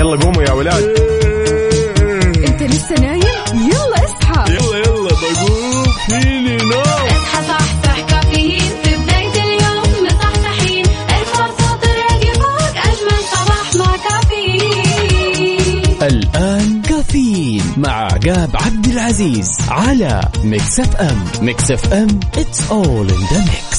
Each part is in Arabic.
يلا قوموا يا ولاد. انت لسه نايم؟ يلا اصحى. يلا يلا بقوم. فيني نو. اصحى صحصح كافيين. في بداية اليوم مصحصحين. الفرصة تراقي فوق أجمل صباح مع كافيين. الآن كافيين مع عقاب عبد العزيز على ميكس أف أم. ميكس أف أم it's all in the mix.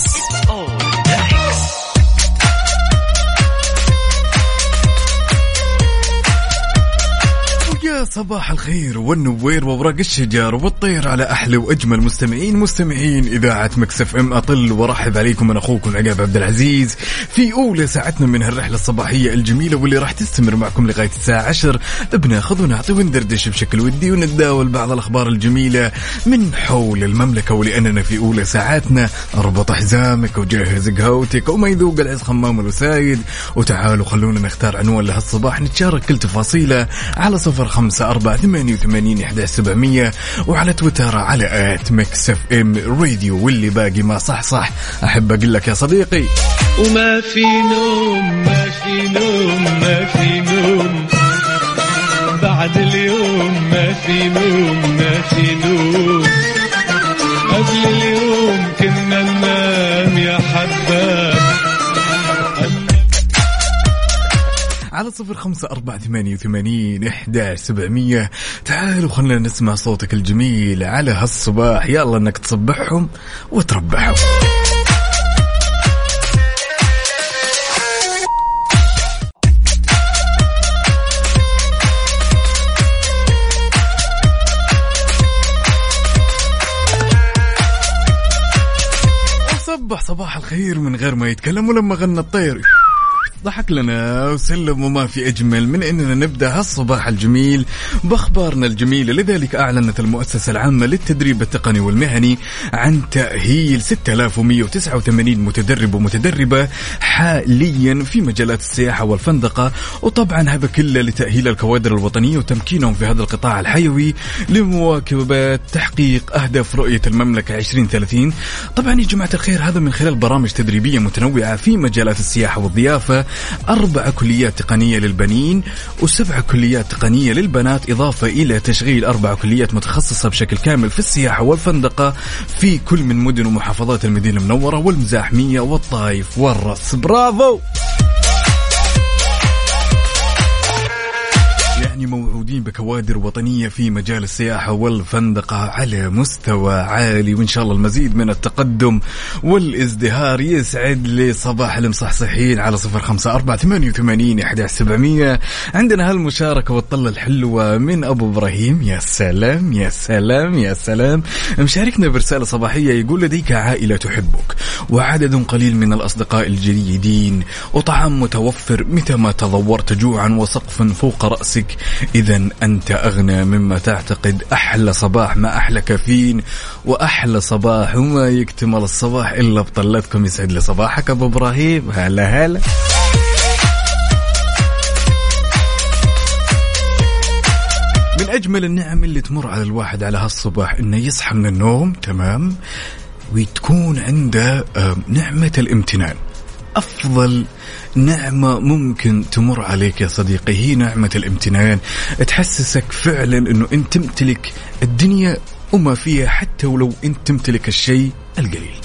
صباح الخير والنوير وورق الشجر والطير على أحلى وأجمل مستمعين مستمعين إذاعة Mix FM. أطل وأرحب عليكم من أخوكم عقاب عبد العزيز. في أولى ساعتنا من هالرحلة الصباحية الجميلة واللي راح تستمر معكم لغاية الساعة 10 بناخذ ونعطي وندردش بشكل ودي ونتداول بعض الأخبار الجميلة من حول المملكة ولأننا في أولى ساعاتنا. أربط حزامك وجهز قهوتك وما يذوق العز خمام الوسايد وتعالوا خلونا نختار عنوان لهالصباح نتشارك كل تفاصيله على صفر خمسة أربعة ثمانية وثمانين إحداش سبعمية وعلى تويتر على at Mix FM Radio واللي باقي ما صح صح. أحب أقول لك يا صديقي. وما في نوم ما في نوم ما في نوم. بعد اليوم ما في نوم ما في نوم. قبل اليوم كنا على صفر خمسة أربعة ثمانية وثمانين إحدى سبعمية. تعالوا خلنا نسمع صوتك الجميل على هالصباح. يلا إنك تصبحهم وتربحهم. صبح صباح الخير من غير ما يتكلم ولما غنى الطير. ضحك لنا وسلم وما في أجمل من أننا نبدأ هالصباح الجميل بأخبارنا الجميلة. لذلك أعلنت المؤسسة العامة للتدريب التقني والمهني عن تأهيل 6189 متدرب ومتدربة حاليا في مجالات السياحة والفندقة. وطبعا هذا كله لتأهيل الكوادر الوطنية وتمكينهم في هذا القطاع الحيوي لمواكبة تحقيق أهداف رؤية المملكة 2030 طبعا يا جماعة الخير هذا من خلال برامج تدريبية متنوعة في مجالات السياحة والضيافة. أربع كليات تقنية للبنين وسبع كليات تقنية للبنات إضافة إلى تشغيل أربع كليات متخصصة بشكل كامل في السياحة والفندقة في كل من مدن ومحافظات المدينة المنورة والمزاحمية والطايف والرص برافو! يعني موعودين بكوادر وطنية في مجال السياحة والفندقة على مستوى عالي وإن شاء الله المزيد من التقدم والازدهار يسعد لي صباح المصحصحين على صفر خمسة أربعة ثمانية وثمانين إحدى سبعمية. عندنا هالمشاركة والطلة الحلوة من أبو إبراهيم. يا سلام يا سلام يا سلام. مشاركنا برسالة صباحية يقول لديك عائلة تحبك وعدد قليل من الأصدقاء الجيدين وطعام متوفر متى ما تضورت جوعا وسقف فوق رأسك. إذا أنت أغنى مما تعتقد أحلى صباح ما أحلى كافيين وأحلى صباح وما يكتمل الصباح إلا بطلتكم يسعد لي صباحك أبو إبراهيم. هلا هلا. من أجمل النعم اللي تمر على الواحد على هالصباح إنه يصحى من النوم تمام وتكون عنده آه، نعمة الامتنان. أفضل نعمة ممكن تمر عليك يا صديقي هي نعمة الامتنان. تحسسك فعلا أنه أنت تمتلك الدنيا وما فيها حتى ولو أنت تمتلك الشيء القليل.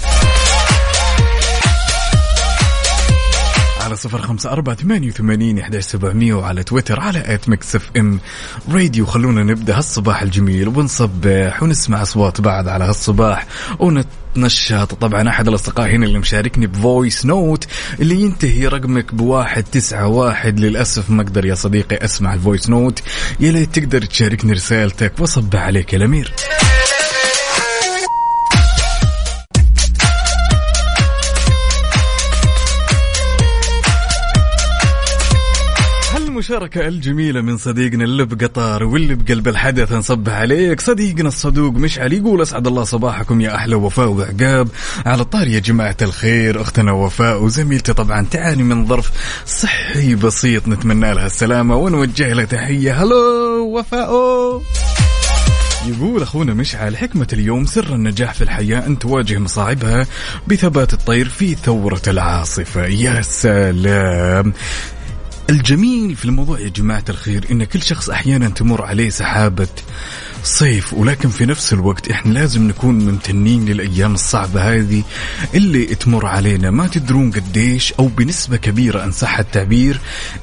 على صفر خمسة أربعة ثمانية وثمانين إحداش سبعمية وعلى تويتر على at Mix FM Radio. خلونا نبدأ هالصباح الجميل ونصبح ونسمع أصوات بعض على هالصباح ونتنشط. طبعا أحد الأصدقاء هنا اللي مشاركني ب voice note اللي ينتهي رقمك بواحد تسعة واحد. للأسف ما أقدر يا صديقي أسمع ال voice note يا ليت تقدر تشاركني رسالتك وصبح عليك يا الأمير. المشاركة الجميلة من صديقنا اللي بقطار واللي بقلب الحدث نصبح عليك. صديقنا الصدوق مشعل يقول أسعد الله صباحكم يا أحلى وفاء وعقاب. على طار يا جماعة الخير أختنا وفاء وزميلتي طبعا تعاني من ظرف صحي بسيط نتمنى لها السلامة ونوجه لها تحية. هلو وفاء. يقول أخونا مشعل حكمة اليوم سر النجاح في الحياة ان تواجه مصاعبها بثبات الطير في ثورة العاصفة. يا سلام. الجميل في الموضوع يا جماعة الخير إن كل شخص أحيانا تمر عليه سحابة صيف ولكن في نفس الوقت إحنا لازم نكون ممتنين للأيام الصعبة هذه اللي تمر علينا. ما تدرون قديش أو بنسبة كبيرة إن صح التعبير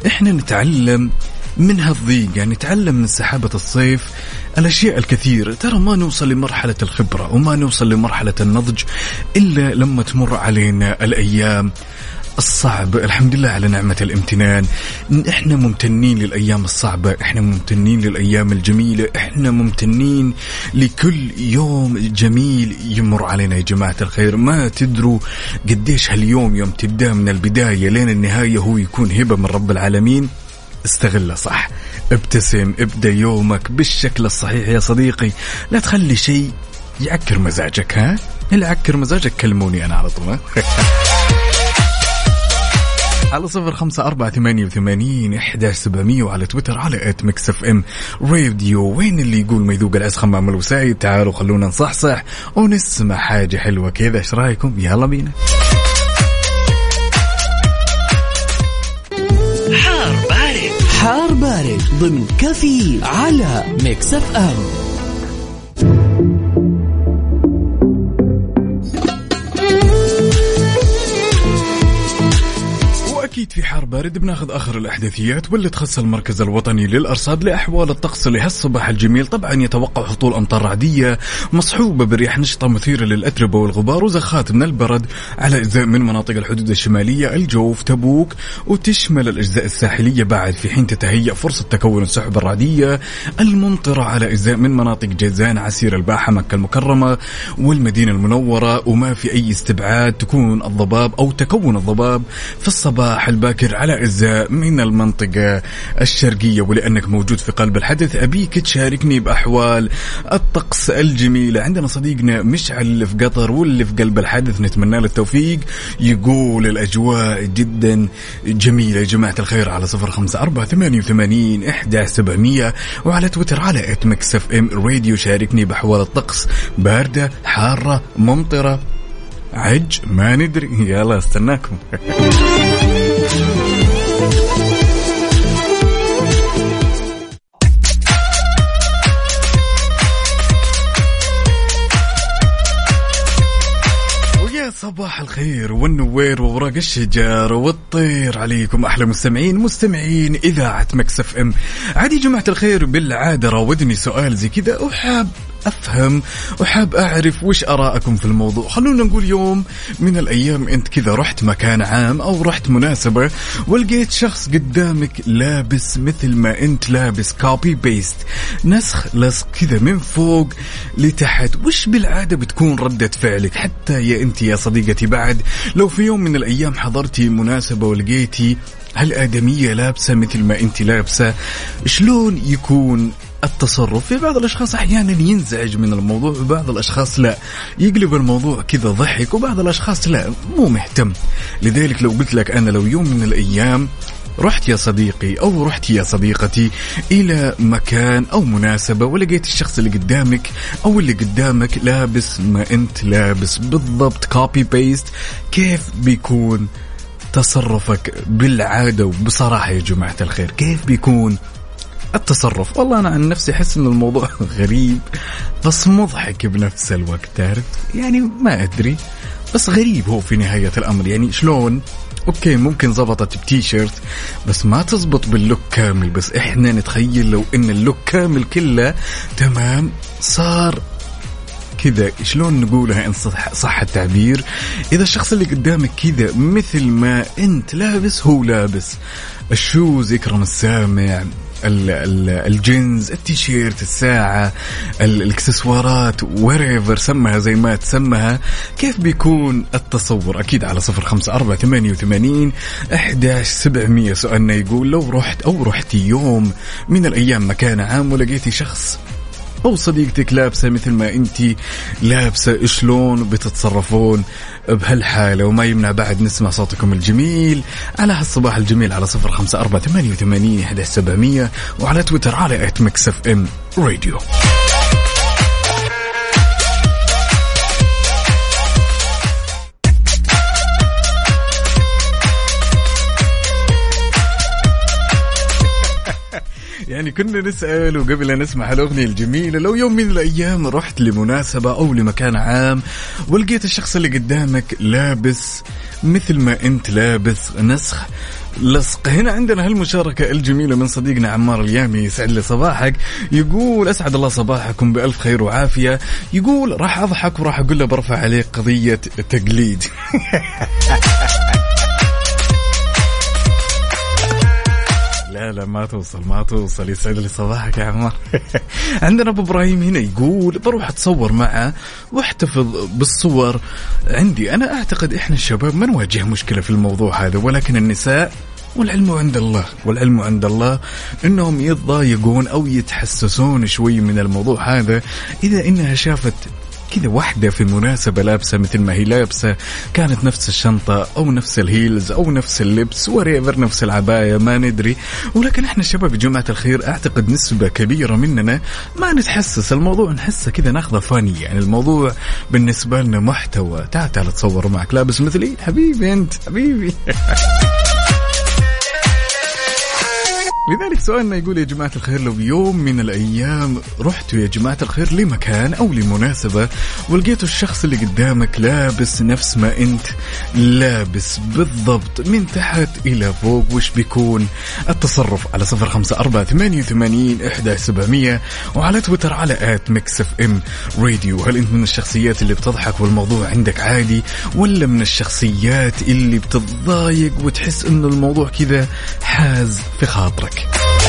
إحنا نتعلم من هالضيق يعني نتعلم من سحابة الصيف الأشياء الكثيرة ترى ما نوصل لمرحلة الخبرة وما نوصل لمرحلة النضج إلا لما تمر علينا الأيام. الصعب. الحمد لله على نعمة الامتنان. إحنا ممتنين للأيام الصعبة. إحنا ممتنين للأيام الجميلة. إحنا ممتنين لكل يوم جميل يمر علينا يا جماعة الخير. ما تدروا قديش هاليوم يوم تبدأ من البداية لين النهاية هو يكون هبة من رب العالمين. استغله صح. ابتسم ابدأ يومك بالشكل الصحيح يا صديقي. لا تخلي شيء يعكر مزاجك ها؟ اللي مزاجك. كلموني أنا على طول؟ على صفر خمسة أربعة ثمانية وثمانين إحداش سبعمية وعلى تويتر على at Mix FM راديو. وين اللي يقول ما يذوق العز خمام الوسايد تعالوا خلونا نصحصح ونسمع حاجة حلوة كذا. إيش رأيكم؟ يلا بينا. حار بارد. حار بارد ضمن كفي على Mix FM. في حار بارد بناخذ آخر الأحداثيات واللي تخص المركز الوطني للأرصاد لأحوال الطقس لهالصباح الجميل. طبعا يتوقع هطول أمطار رعديه مصحوبة برياح نشطة مثيرة للأتربة والغبار وزخات من البرد على أجزاء من مناطق الحدود الشمالية. الجوف تبوك وتشمل الأجزاء الساحلية بعد في حين تتهيأ فرصة تكون السحب الرعدية. الممطرة على أجزاء من مناطق جيزان عسير الباحة مكة المكرمة والمدينة المنورة. وما في أي استبعاد تكون الضباب أو تكون الضباب في الصباح الباكر على اجزاء من المنطقة الشرقية ولأنك موجود في قلب الحدث أبيك تشاركني بأحوال الطقس الجميلة. عندنا صديقنا مشعل اللي في قطر واللي في قلب الحدث نتمنى له التوفيق. يقول الأجواء جدا جميلة. يا جماعة الخير على صفر خمسة أربعة ثمانية وثمانين إحدى سبعمئه وعلى تويتر على إف إم راديو. شاركني بأحوال الطقس باردة حارة ممطرة. عج ما ندري. يلا استناكم. صباح الخير والنوير وورق الشجر والطير عليكم أحلى مستمعين مستمعين إذاعة مكسف إم. عادي جماعة الخير بالعادة راودني سؤال زي كذا. وحاب أفهم وحاب أعرف وش آرائكم في الموضوع. خلونا نقول يوم من الأيام أنت كذا رحت مكان عام أو رحت مناسبة ولقيت شخص قدامك لابس مثل ما أنت لابس copy paste نسخ لصق كذا من فوق لتحت. وش بالعادة بتكون ردة فعلك؟ حتى يا أنت يا صديقتي بعد لو في يوم من الأيام حضرتي مناسبة ولقيتي هالآدمية لابسة مثل ما أنت لابسة شلون يكون التصرف. في بعض الأشخاص أحيانا ينزعج من الموضوع وبعض الأشخاص لا. يقلب الموضوع كذا ضحك وبعض الأشخاص لا مو مهتم. لذلك لو قلت لك أنا لو يوم من الأيام رحت يا صديقي أو رحت يا صديقتي إلى مكان أو مناسبة ولقيت الشخص اللي قدامك أو اللي قدامك لابس ما أنت لابس بالضبط copy paste كيف بيكون تصرفك بالعادة وبصراحة يا جماعة الخير؟ كيف بيكون التصرف. والله أنا عن نفسي أحس إن الموضوع غريب بس مضحك بنفس الوقت تعرف يعني ما أدري بس غريب هو في نهاية الأمر. يعني شلون؟ okay ممكن زبطت بتيشيرت بس ما تزبط بال look كامل. بس إحنا نتخيل لو إن ال look كامل كله تمام صار كذا. شلون نقولها إن صح, صح التعبير؟ إذا الشخص اللي قدامك كذا مثل ما أنت لابس هو لابس. ال shoes يكرم السامع. ال- ال- الجينز التيشيرت الساعة ال- الاكسسوارات whatever سمها زي ما تسمها. كيف بيكون التصرف؟ أكيد على صفر خمسة أربعة ثمانية وثمانين إحداش سبعمية سؤالنا يقول لو رحت أو رحتي يوم من الأيام مكان عام ولقيتي شخص أو صديقتك لابسة مثل ما أنت لابسة شلون بتتصرفون بهالحالة؟ وما يمنع بعد نسمع صوتكم الجميل. على هالصباح الجميل على صفر خمسة أربعة ثمانية وثمانين وعلى تويتر على at Mix FM Radio يعني كنا نسأل وقبل أن نسمع الأغنية الجميلة لو يوم من الأيام رحت لمناسبة أو لمكان عام ولقيت الشخص اللي قدامك لابس مثل ما أنت لابس نسخ لصق. هنا عندنا هالمشاركة الجميلة من صديقنا عمار اليامي يسعد لي صباحك. يقول أسعد الله صباحكم بألف خير وعافية. يقول راح أضحك وراح أقول له برفع عليك قضية تقليد. لا لا ما توصل ما توصل. يسعد لي صباحك يا عمار عندنا أبو إبراهيم هنا يقول بروح أتصور معه وأحتفظ بالصور. عندي أنا أعتقد إحنا الشباب ما نواجه مشكلة في الموضوع هذا ولكن النساء والعلم عند الله والعلم عند الله إنهم يتضايقون أو يتحسسون شوي من الموضوع هذا إذا إنها شافت كذا واحدة في مناسبة لابسة مثل ما هي لابسة. كانت نفس الشنطة أو نفس الهيلز أو نفس اللبس وريفر نفس العباية ما ندري. ولكن إحنا شباب جماعة الخير أعتقد نسبة كبيرة مننا ما نتحسس. الموضوع نحسه كذا ناخذه فاني. يعني الموضوع بالنسبة لنا محتوى. تعال تعال تصور معك. لابس مثلي؟ حبيبي أنت حبيبي. لذلك سؤالنا يقول يا جماعة الخير لو يوم من الأيام رحتوا يا جماعة الخير لمكان أو لمناسبة ولقيتوا الشخص اللي قدامك لابس نفس ما أنت لابس بالضبط من تحت إلى فوق وش بيكون؟ التصرف على صفر خمسة أربعة ثمانية وثمانين إحداش سبعمية وعلى تويتر على at Mix FM Radio. هل أنت من الشخصيات اللي بتضحك والموضوع عندك عادي ولا من الشخصيات اللي بتتضايق وتحس أنه الموضوع كذا حاز في خاطرك؟ ويا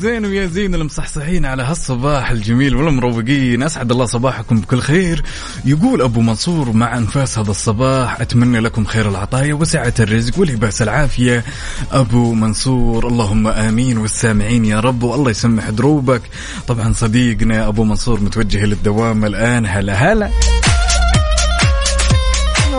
زين ويا زين المصحصحين على هالصباح الجميل والمروقين. أسعد الله صباحكم بكل خير. يقول أبو منصور مع أنفاس هذا الصباح أتمنى لكم خير العطايا وسعة الرزق ولباس العافية. أبو منصور اللهم آمين والسامعين يا رب والله يسمح دروبك. طبعا صديقنا أبو منصور متوجه للدوام الآن. هلا هلا.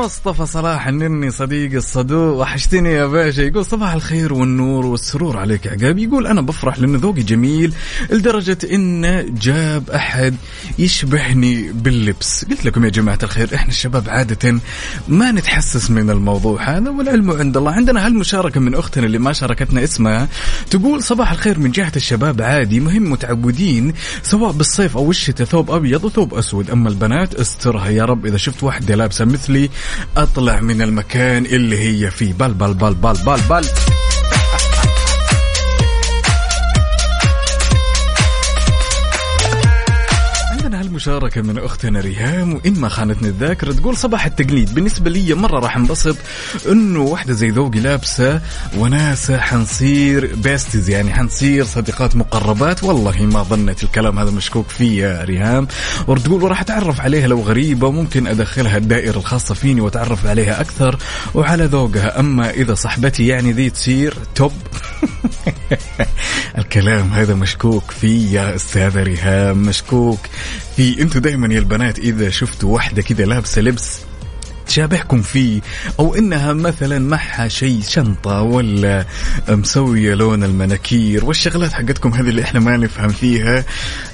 مصطفى صلاح النني صديقي الصدوق. وحشتني يا باشا. يقول صباح الخير والنور والسرور عليك يا عقاب. يقول أنا بفرح لأن ذوقي جميل لدرجة انه جاب أحد يشبهني باللبس. قلت لكم يا جماعة الخير إحنا الشباب عادة ما نتحسس من الموضوع هذا والعلم عند الله. عندنا هالمشاركة من أختنا اللي ما شاركتنا اسمها. تقول صباح الخير من جهة الشباب عادي مهم متعودين سواء بالصيف أو الشتاء ثوب أبيض وثوب أسود. أما البنات استرها يا رب. إذا شفت واحدة لابسة مثلي أطلع من المكان اللي هي فيه. بل بل بل بل بل بل. هالمشاركة من أختنا ريهام وإن ما خانتني الذاكرة تقول صباح التقليد. بالنسبة لي مرة راح انبسط إنه واحدة زي ذوقي لابسة وناسة حنصير بيستز يعني حنصير صديقات مقربات. والله ما ظنت الكلام هذا مشكوك فيه يا ريهام. وتقول وراح أتعرف عليها لو غريبة ممكن أدخلها الدائرة الخاصة فيني وأتعرف عليها أكثر. وعلى ذوقها أما إذا صاحبتي يعني ذي تصير توب الكلام هذا مشكوك فيه يا أستاذة ريهام مشكوك في أنتوا دائما يا البنات إذا شفتوا واحدة كذا لابسة لبس تشابهكم فيه أو إنها مثلا معها شيء شنطة ولا مسوية لون المناكير والشغلات حقتكم هذه اللي إحنا ما نفهم فيها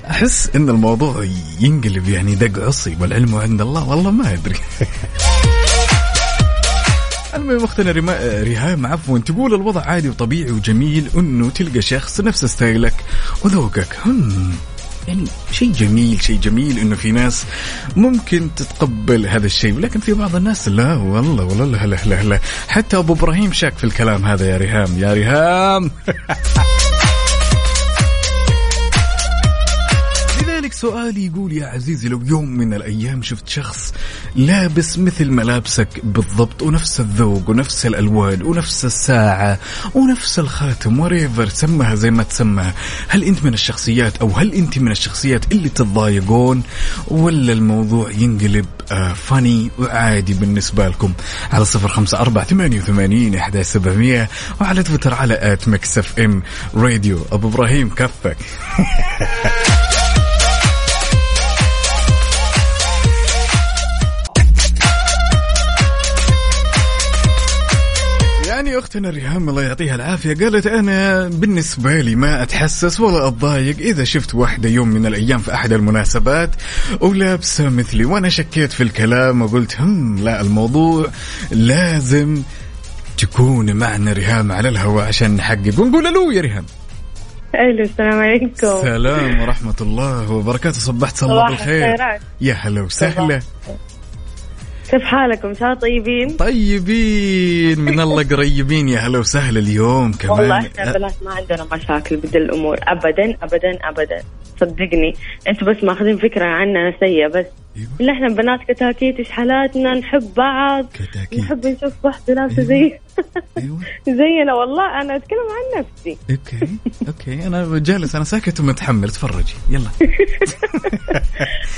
أحس إن الموضوع ينقلب يعني دق عصي والعلم عند الله والله ما أدري المهم أختنا. ريهام عفوا تقول الوضع عادي وطبيعي وجميل انه تلقى شخص نفس ستايلك وذوقك هم يعني شيء جميل شيء جميل إنه في ناس ممكن تتقبل هذا الشيء ولكن في بعض الناس لا والله والله لا لا لا. حتى أبو إبراهيم شاك في الكلام هذا يا ريهام يا ريهام. سؤالي يقول يا عزيزي لو يوم من الأيام شفت شخص لابس مثل ملابسك بالضبط ونفس الذوق ونفس الألوان ونفس الساعة ونفس الخاتم whatever سمها زي ما تسمى هل أنت من الشخصيات أو هل أنت من الشخصيات اللي تتضايقون ولا الموضوع ينقلب آه funny وعادي بالنسبة لكم؟ على صفر خمسة أربعة ثمانية وثمانين إحداش سبعمئه وعلى تويتر على at Mix FM Radio أبو إبراهيم كفك. اختنا ريهام الله يعطيها العافية. قالت أنا بالنسبة لي ما أتحسس ولا أتضايق إذا شفت واحدة يوم من الأيام في أحد المناسبات ولابسة مثلي وأنا شكيت في الكلام وقلت هم لا الموضوع لازم تكون معنا ريهام على الهواء عشان نحقق. ونقول ألو يا ريهام. ألو السلام عليكم. سلام ورحمة الله وبركاته. صبحت بالخير الخيرات. يا هلا وسهلا. كيف حالكم؟ ان شاء الله طيبين؟ طيبين من الله قريبين يا هلا وسهلا اليوم كمان. والله إحنا بنات ما عندنا مشاكل بدل الأمور. ابدا ابدا ابدا. صدقني. أنتوا بس ماخذين فكرة عننا سيئه بس. أيوة. اللي إحنا بنات كتاكيت إيش حالاتنا؟ نحب بعض. كتاكيت. نحب نشوف واحدة لابسه أيوة. زي أيوه. زينا. والله أنا أتكلم عن نفسي. okay okay. أنا جالس أنا ساكت ومتحمل. تفرجي. يلا.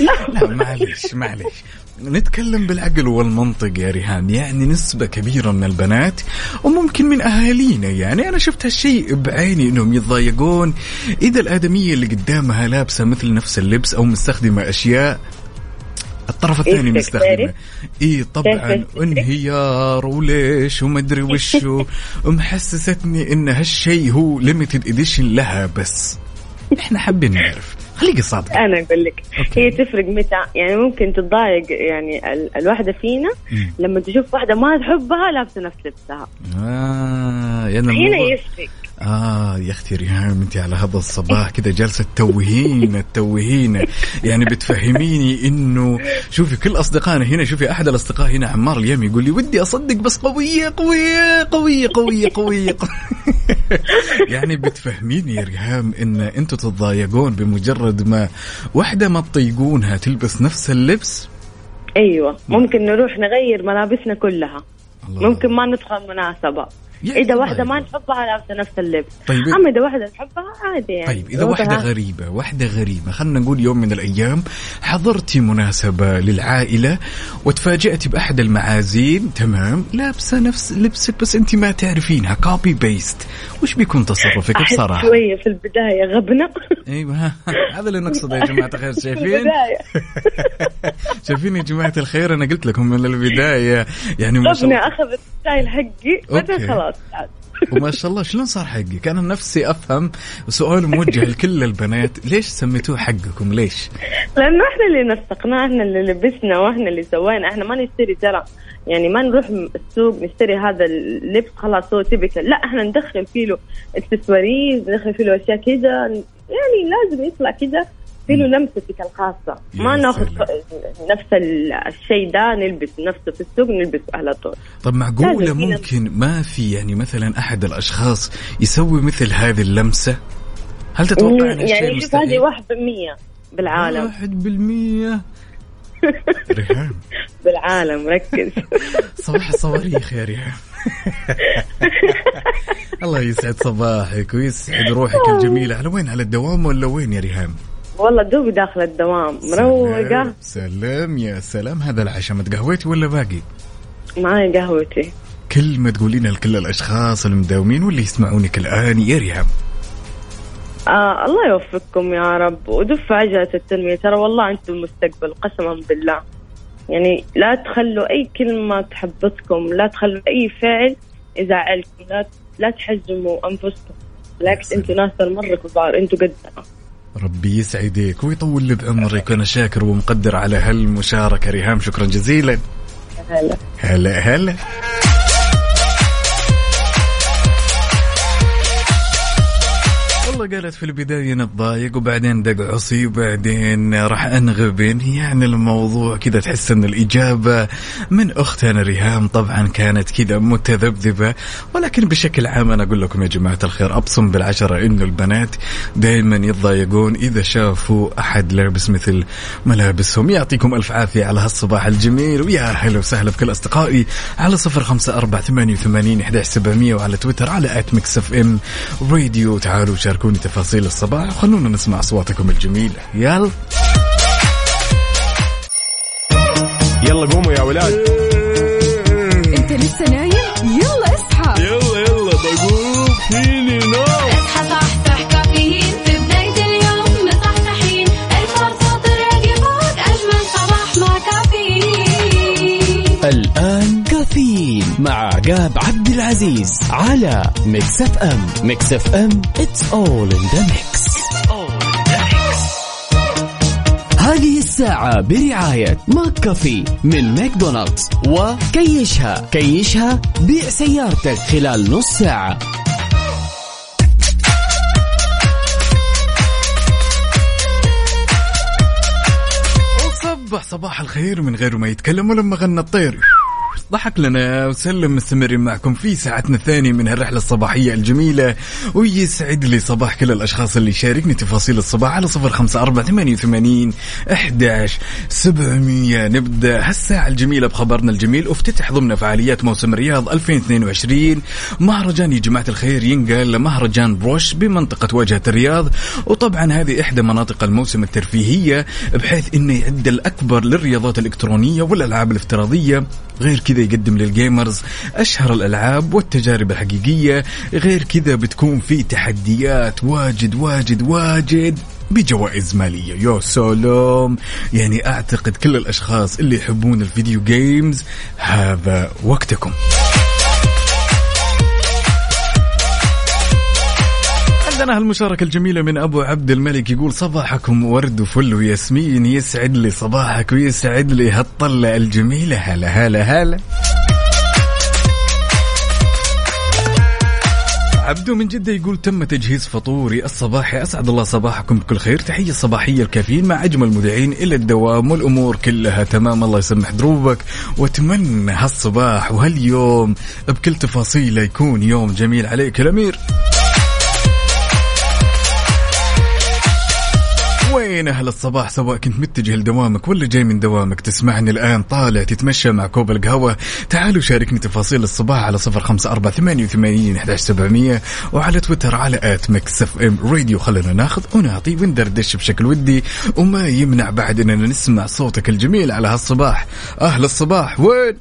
لا معلش معلش نتكلم بالعقل والمنطق يا ريهام يعني نسبة كبيرة من البنات وممكن من أهالينا يعني أنا شفت هالشيء بعيني إنهم يتضايقون. إذا الآدمية اللي قدامها لابسة مثل نفس اللبس أو مستخدمة أشياء الطرف الثاني إيه مستخدمة. تعرف؟ اي طبعا كيف تفتكري؟ انهيار وليش ومدري وشو. محسستني إن هالشيء هو limited edition لها بس. إحنا حابين نعرف. خليك صادق. أنا أقول لك. أوكي. هي تفرق متى؟ يعني ممكن تتضايق يعني ال- الواحدة فينا مم. لما تشوف واحدة ما تحبها لابسه نفس لبسها آه يعني هنا يفرق. آه يا أختي ريهام أنت على هذا الصباح كذا جالسة تتوهينا تتوهينا يعني بتفهميني إنه شوفي كل أصدقائنا هنا شوفي أحد الأصدقاء هنا عمار اليوم يقول لي ودي أصدق بس قوية قوية قوية قوية قوية, قوية. يعني بتفهميني يا ريهام إن أنتم تتضايقون بمجرد ما واحدة ما تطيقونها تلبس نفس اللبس؟ أيوه. ممكن نروح نغير ملابسنا كلها. الله. ممكن ما ندخل مناسبة. إذا الله واحدة ما. نحبها لابسة نفس اللبس. طيب. أما إذا واحدة نحبها عادي يعني. طيب إذا واحدة وضعها- غريبة واحدة غريبة خلنا نقول يوم من الأيام حضرتي مناسبة للعائلة وتفاجأتي بأحد المعازيم تمام لابسة نفس لبسك بس أنت ما تعرفينها copy paste وش بيكون تصرفك؟ أحس بصراحة. شوية في البداية غبنة. أيوه هذا اللي نقصده يا جماعة الخير. في شايفين؟ شايفين يا جماعة الخير؟ أنا قلت لكم من البداية يعني الله. أخذت style حقي بعدين okay. خلاص. وما شاء الله شلون صار حقك؟ أنا نفسي أفهم سؤال موجه لكل البنات ليش سميتوه حقكم؟ ليش؟ لأنه إحنا اللي نسقناه إحنا اللي لبسنا وإحنا اللي سوينا. إحنا ما نشتري ترى يعني ما نروح السوق نشتري هذا اللبس خلاص هو تبكل لا إحنا ندخل فيه له اكسسوارز ندخل فيه له أشياء كذا. يعني لازم يطلع كذا. فيه له لمستك الخاصة. ما ناخذ. نفس ال- الشيء ده نلبس نفسه في السوق نلبسه على طول. طب معقولة في ممكن ما في يعني مثلا أحد الأشخاص يسوي مثل هذه اللمسة؟ هل تتوقع يعني شوف هذه؟ واحد بالمية بالعالم. واحد بالمية. ريهام بالعالم ركز. صباح الصواريخ يا ريهام الله يسعد صباحك ويسعد روحك الجميلة. على وين؟ على الدوام ولا وين يا ريهام والله دوبي داخل الدوام مروقة. سلام, سلام يا سلام. هذا العشاء ما تقهويتي ولا باقي؟ معي قهوتي. كلمة تقولينها لكل الأشخاص المداومين واللي يسمعونك الآن يا ريهام آه الله يوفقكم يا رب. ودف عجلة التنمية. ترى والله أنتم المستقبل قسما بالله. يعني لا تخلوا أي كلمة تحبطكم. لا تخلوا أي فعل يزعلكم. لا لا تحجموا أنفسكم. بالعكس أنتم ناس مرة كبار أنتم قدنا ربي يسعدك ويطول لي بعمرك وأنا شاكر ومقدر على هالمشاركة ريهام. شكرا جزيلا. هلا. هلا هلا. والله قالت في البداية نتضايق وبعدين دق عصي وبعدين راح أنغبن. يعني الموضوع كذا تحس إن الإجابة من أختنا ريهام طبعا كانت كذا متذبذبة. ولكن بشكل عام أنا أقول لكم يا جماعة الخير أبصم بالعشرة إنه البنات دائما يتضايقون إذا شافوا أحد لابس مثل ملابسهم. يعطيكم ألف عافية على هالصباح الجميل ويا هلا وسهلا بكل أصدقائي على صفر خمسة أربعة ثمانية وثمانين وعلى تويتر على at ميكس اف ام راديو تعالوا شاركوني تفاصيل الصباح. وخلونا نسمع أصواتكم الجميلة. يلا. يلا قوموا يا ولاد. انت لسه نايم؟ يلا اصحى. يلا يلا بقوم. فيني مع عقاب عبد العزيز على ميكس اف ام. ميكس اف ام it's all in the mix. هذه الساعة برعاية ماك كافي من ماكدونالدز وكيشها. كيشها بيع سيارتك خلال نص ساعة. وصبح صباح الخير من غير ما يتكلم ولما غنى الطير. ضحك لنا وسلم مستمرين معكم في ساعتنا الثانية من هالرحلة الصباحية الجميلة ويسعد لي صباح كل الأشخاص اللي يشاركني تفاصيل الصباح على صفر خمسة أربعة ثمانية وثمانين أحداش سبعمية. نبدأ هالساعة الجميلة بخبرنا الجميل وافتتح ضمن فعاليات موسم الرياض 2022 مهرجان يا جماعة الخير ينقل لمهرجان بروش بمنطقة واجهة الرياض وطبعا هذه إحدى مناطق الموسم الترفيهية بحيث إنه يعد الأكبر للرياضات الإلكترونية والألعاب الافتراضية. غير كذا يقدم لل gamers أشهر الألعاب والتجارب الحقيقية. غير كذا بتكون في تحديات واجد واجد واجد بجوائز مالية. يا سلام! يعني أعتقد كل الأشخاص اللي يحبون ال video games هذا وقتكم. عندنا هالمشاركة الجميلة من أبو عبد الملك يقول صباحكم ورد وفل وياسمين يسعد لي صباحك ويسعد لي هالطلة الجميلة. هلا هلا هلا. عبدو من جدة يقول تم تجهيز فطوري الصباحي أسعد الله صباحكم بكل خير تحية صباحية الكافيين مع أجمل مذيعين إلى الدوام والأمور كلها تمام الله يسمح دروبك وأتمنى هالصباح وهاليوم بكل تفاصيله يكون يوم جميل عليك الأمير. وين أهل الصباح؟ سواء كنت متجه لدوامك ولا جاي من دوامك تسمعني الآن. طالع تتمشى مع كوب القهوة. تعالوا شاركني تفاصيل الصباح على صفر خمسة أربعة ثمانية وثمانين أحداش سبعمية وعلى تويتر على at ميكس إف إم راديو. خلينا ناخذ ونعطي وندردش بشكل ودي وما يمنع بعد اننا نسمع صوتك الجميل على هالصباح. أهل الصباح وين؟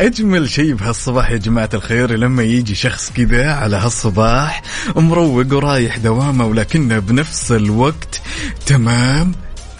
أجمل شيء بهالصباح يا جماعة الخير لما يجي شخص كذا على هالصباح مروق ورايح دوامه ولكنه بنفس الوقت تمام؟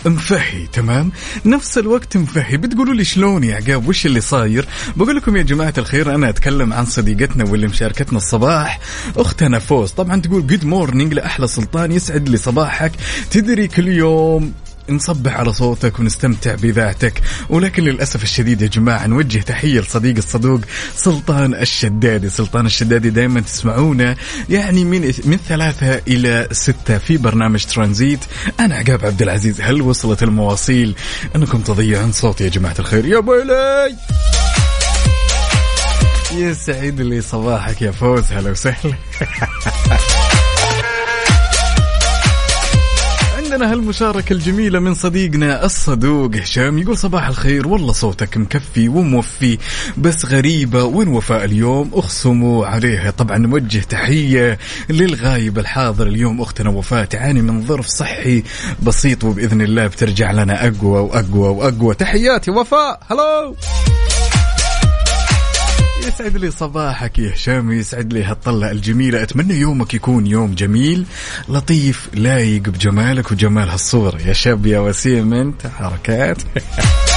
مفهي تمام؟ نفس الوقت مفهي. بتقولوا لي شلون يا عقاب؟ وش اللي صاير؟ بقول لكم يا جماعة الخير أنا أتكلم عن صديقتنا واللي مشاركتنا الصباح أختنا فوز. طبعا تقول good morning لأحلى سلطان يسعد لي صباحك. تدري كل يوم نصبح على صوتك ونستمتع بذاتك. ولكن للأسف الشديد يا جماعة نوجه تحية لصديق الصدوق سلطان الشدادي. سلطان الشدادي دائما تسمعونا يعني من من ثلاثة إلى ستة في برنامج ترانزيت. أنا عقاب عبد العزيز هل وصلت المواصيل؟ أنكم تضيعون صوتي يا جماعة الخير. يا بويلي! يسعد لي صباحك يا فوز هلا وسهلا. عندنا هالمشاركة الجميلة من صديقنا الصدوق. هشام يقول صباح الخير والله صوتك مكفي وموفي بس غريبة وين وفاء اليوم؟ اخصموا عليها. طبعا نوجه تحية للغايب الحاضر اليوم أختنا وفاء تعاني من ظرف صحي بسيط وبإذن الله بترجع لنا أقوى وأقوى وأقوى. تحياتي وفاء. هلو يسعد لي صباحك يا هشام يسعد لي هالطلة الجميلة. أتمنى يومك يكون يوم جميل لطيف لايق بجمالك وجمال هالصورة يا شاب يا وسيم أنت حركات.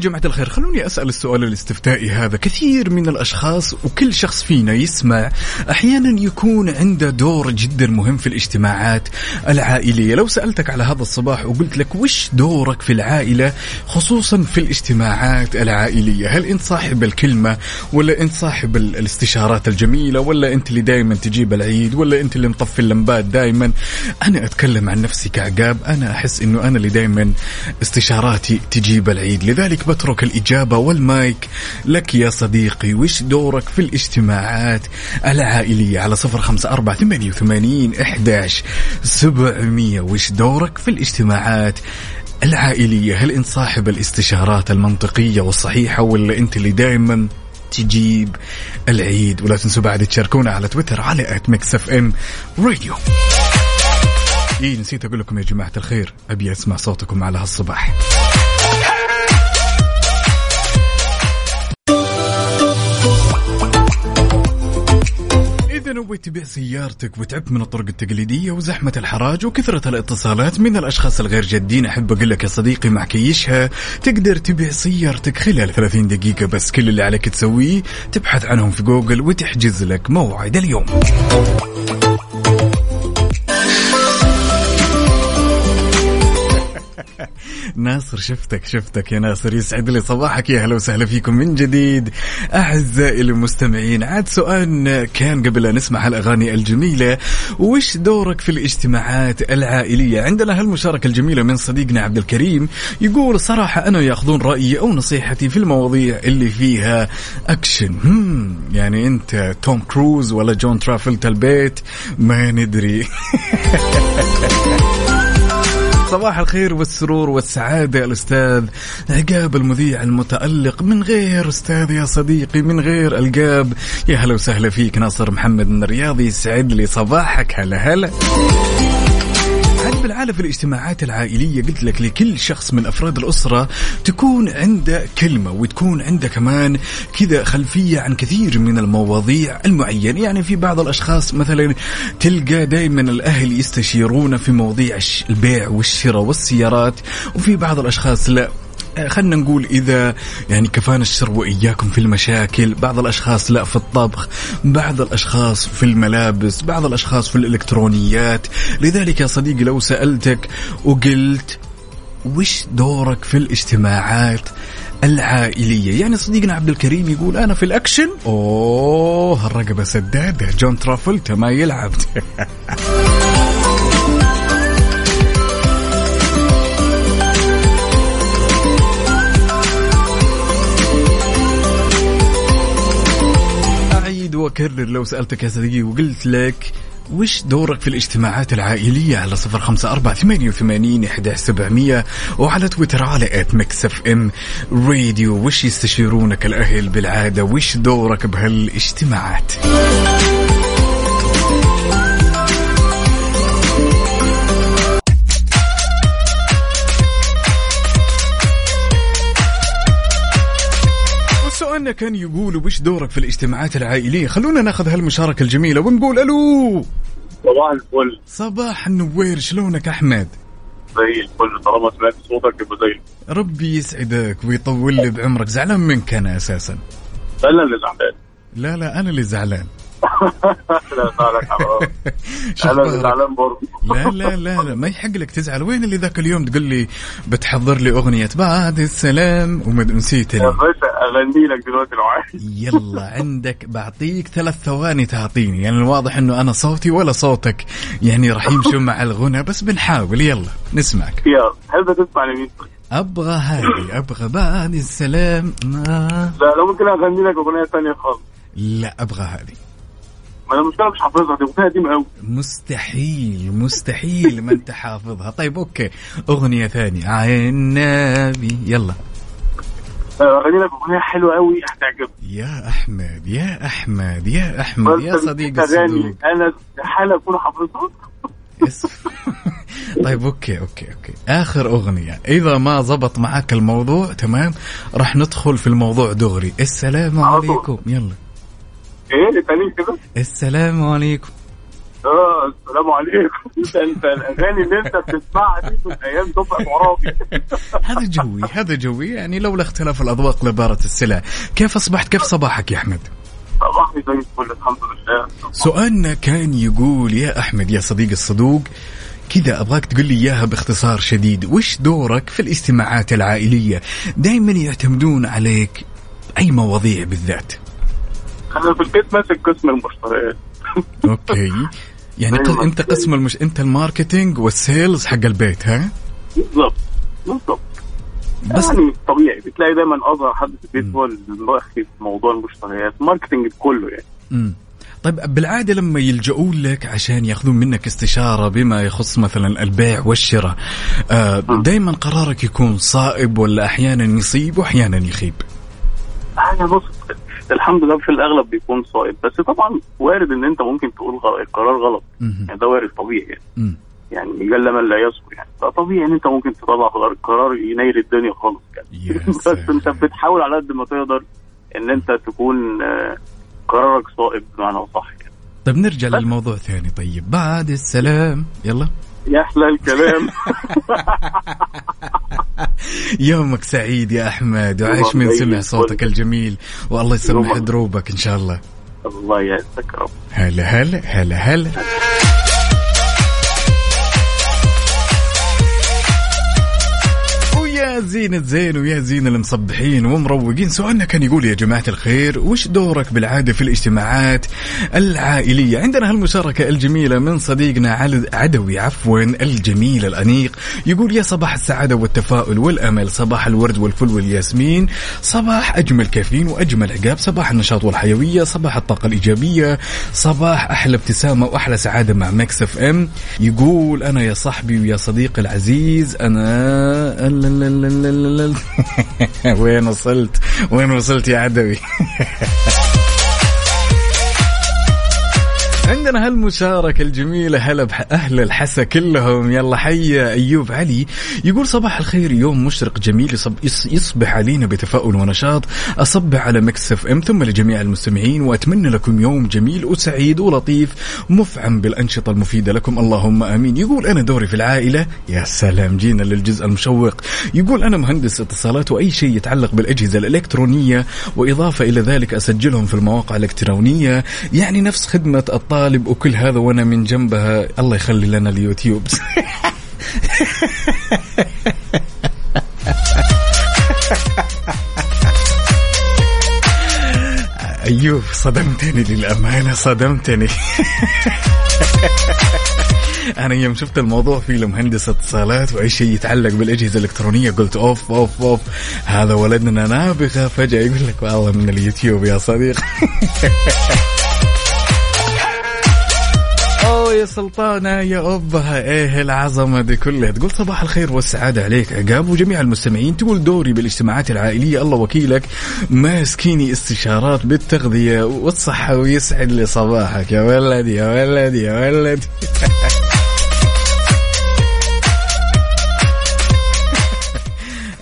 جماعة الخير خلوني أسأل السؤال الاستفتائي هذا. كثير من الأشخاص وكل شخص فينا يسمع أحيانا يكون عنده دور جدا مهم في الاجتماعات العائلية. لو سألتك على هذا الصباح وقلت لك وش دورك في العائلة خصوصا في الاجتماعات العائلية هل أنت صاحب الكلمة ولا أنت صاحب ال- الاستشارات الجميلة ولا أنت اللي دائما تجيب العيد ولا أنت اللي مطفي اللمبات دائما أنا أتكلم عن نفسي كعقاب أنا أحس أنه أنا اللي دائما استشاراتي تجيب العيد. لذلك بترك الإجابة والمايك. لك يا صديقي وش دورك في الاجتماعات العائلية؟ على صفر خمسة أربعة ثمانية وثمانين إحداش سبعمية. وش دورك في الاجتماعات العائلية؟ هل أنت صاحب الاستشارات المنطقية والصحيحة ولا أنت اللي دائما تجيب العيد؟ ولا تنسوا بعد تشاركونا على تويتر على at ميكس إف إم راديو. إي نسيت أقول لكم يا جماعة الخير أبي أسمع صوتكم على هالصباح. إذا نويت تبيع سيارتك وتعبت من الطرق التقليدية وزحمة الحراج وكثرة الاتصالات من الأشخاص الغير جادين أحب أقول لك يا صديقي مع كيشها تقدر تبيع سيارتك خلال 30 دقيقة بس. كل اللي عليك تسويه تبحث عنهم في جوجل وتحجز لك موعد اليوم. ناصر شفتك شفتك يا ناصر يسعد لي صباحك يا هلا وسهلا فيكم من جديد. أعزائي المستمعين عاد سؤال كان قبل أن نسمع هالأغاني الجميلة. وش دورك في الاجتماعات العائلية؟ عندنا هالمشاركة الجميلة من صديقنا عبد الكريم يقول صراحة أنا يأخذون رأيي أو نصيحتي في المواضيع اللي فيها أكشن. يعني أنت توم كروز ولا جون ترافلت البيت؟ ما ندري. صباح الخير والسرور والسعادة الأستاذ عقاب المذيع المتألق. من غير أستاذ يا صديقي من غير القاب. يا هلا وسهلا فيك ناصر محمد من الرياض يسعد لي صباحك. هلا هلا. بالعالم في الاجتماعات العائلية قلت لك لكل شخص من أفراد الأسرة تكون عنده كلمة وتكون عنده كمان كذا خلفية عن كثير من المواضيع المعينة. يعني في بعض الأشخاص مثلا تلقى دائما الأهل يستشيرون في مواضيع البيع والشراء والسيارات وفي بعض الأشخاص لا. خلنا نقول إذا يعني كفانا الشر وإياكم في المشاكل بعض الأشخاص لا في الطبخ بعض الأشخاص في الملابس بعض الأشخاص في الإلكترونيات. لذلك يا صديقي لو سألتك وقلت وش دورك في الاجتماعات العائلية؟ يعني صديقنا عبد الكريم يقول أنا في الأكشن. أوه الرقبة سدادة. جون ترافلتا ما يلعب. وأكرر لو سألتك يا صديقي وقلت لك وش دورك في الاجتماعات العائلية؟ على صفر خمسة أربعة ثمانية وثمانين إحدى سبعمية وعلى تويتر على at ميكس اف ام راديو. وش يستشيرونك الأهل بالعادة؟ وش دورك بهالاجتماعات؟ وسؤالنا كان يقول وش دورك في الاجتماعات العائلية؟ خلونا ناخذ هالمشاركة الجميلة ونقول ألو. صباح الفل. صباح النوير شلونك أحمد؟ زي الفل. طالما سمعت صوتك يبقى زي. ربي يسعدك ويطول لي بعمرك. زعلان منك أنا اللي زعلان لا لا اللي زعلان. لا شو أنا اللي؟ زعلان. لا لا لا لا ما يحق لك تزعل. وين اللي ذاك اليوم تقول لي بتحضر لي أغنية بعد السلام؟ ومنسيت يا باشا أغني لك دلوقتي لو عايز. يلا عندك بعطيك ثلاث ثواني تعطيني. يعني الواضح إنه أنا صوتي ولا صوتك. يعني راح يمشوا مع الغنى بس بنحاول. يلا نسمعك. يلا تحب تسمع لمين؟ أبغى هذه أبغى بعد السلام. ما لا لو ممكن أغني لك أغنية ثانية خالص. لا أبغى هذه ما أنا المشكلة مش حافظها دي أغنية قديمة قوي مستحيل مستحيل ما أنت حافظها. طيب أوكي. أغنية ثانية. عين النبي. يلا. أغني لك أغنية حلوة قوي هتعجبك. يا أحمد يا أحمد يا أحمد يا صديق الصدوق. أنا استحاله أكون حافظها. طيب okay okay okay. آخر أغنية. إذا ما زبط معك الموضوع تمام راح ندخل في الموضوع دغري. السلام. عليكم. يلا. إيه كده؟ السلام عليكم. آه السلام عليكم. انت انت الاغاني اللي انت بتسمعها دي من أيام دفعة عرابي هذا جوي هذا جوي. يعني لولا اختلاف الأذواق لبارت السلع. كيف أصبحت؟ كيف صباحك يا أحمد؟ صباحي زي الفل الحمد لله. سؤالنا كان يقول يا أحمد يا صديق الصدوق كذا أبغاك تقول لي إياها باختصار شديد. وش دورك في الاجتماعات العائلية؟ دائما يعتمدون عليك أي مواضيع بالذات؟ أنا في البيت ماسك قسم المشتريات. okay. يعني أيوة. أنت قسم المش... أنت ال marketing وال sales حق البيت ها؟ بالظبط بالظبط بس يعني طبيعي. بتلاقي دايما اصغر حد في البيت هو اللي في موضوع المشتريات. marketing كله يعني. مم. طيب بالعادة لما يلجؤون لك عشان يأخذون منك استشارة بما يخص مثلا البيع والشراء آه دائما قرارك يكون صائب ولا أحيانا يصيب واحيانا يخيب؟ يعني بص الحمد لله في الأغلب بيكون صائب. بس طبعا وارد إن أنت ممكن تقول القرار غلط. يعني ده وارد طبيعي يعني. يعني قل من لا يذكر يعني. فطبيعي إن أنت ممكن تطلع قرار- ينيل الدنيا خالص يعني. بس. أنت بتحاول على قد ما تقدر إن أنت تكون آه، قرارك صائب بمعنى صح يعني. طيب نرجع للموضوع ثاني طيب بعد السلام. يلا. يحلى الكلام يومك سعيد يا أحمد وعاش يومك من. سمع صوتك الجميل والله يسمح. دروبك إن شاء الله الله يعزك يا رب هلا هلا هلا هلا ويا زينة زين ويا زين المصبحين ومروقين. سؤالنا كان يقول يا جماعة الخير وش دورك بالعادة في الاجتماعات العائلية؟ عندنا هالمشاركة الجميلة من صديقنا عدوي عفوا الجميل الأنيق. يقول يا صباح السعادة والتفاؤل والأمل صباح الورد والفل والياسمين صباح أجمل كافيين وأجمل عقاب صباح النشاط والحيوية صباح الطاقة الإيجابية صباح أحلى ابتسامة وأحلى سعادة مع Mix FM. يقول أنا يا صاحبي ويا صديقي العزيز أنا وين وصلت وين وصلت يا عدوي عندنا هالمشاركة الجميلة هلا بأهل الحسا كلهم. يلا حي أيوب علي. يقول صباح الخير يوم مشرق جميل يصب يص- يصبح علينا بتفاؤل ونشاط. أصبح على مكسف أم ثم لجميع المستمعين وأتمنى لكم يوم جميل وسعيد ولطيف مفعم بالأنشطة المفيدة لكم. اللهم آمين. يقول أنا دوري في العائلة. يا سلام جينا للجزء المشوق. يقول أنا مهندس اتصالات وأي شيء يتعلق بالأجهزة الإلكترونية وإضافة إلى ذلك أسجلهم في المواقع الإلكترونية. يعني نفس خدمة الطالب وكل هذا وأنا من جنبها. الله يخلي لنا اليوتيوب. أيوب صدمتني للأمانة صدمتني. أنا يوم شفت الموضوع فيه لمهندس اتصالات وأي شيء يتعلق بالأجهزة الإلكترونية قلت أوف أوف أوف هذا ولدنا نابغة. فجأة يقول لك والله من اليوتيوب يا صديق. يا سلطانة يا أبها إيه العظمة دي كلها. تقول صباح الخير والسعادة عليك. عقاب وجميع المستمعين. تقول دوري بالاجتماعات العائلية. الله وكيلك. ماسكيني استشارات بالتغذية والصحة ويسعد لي صباحك. يا ولد يا ولد يا ولد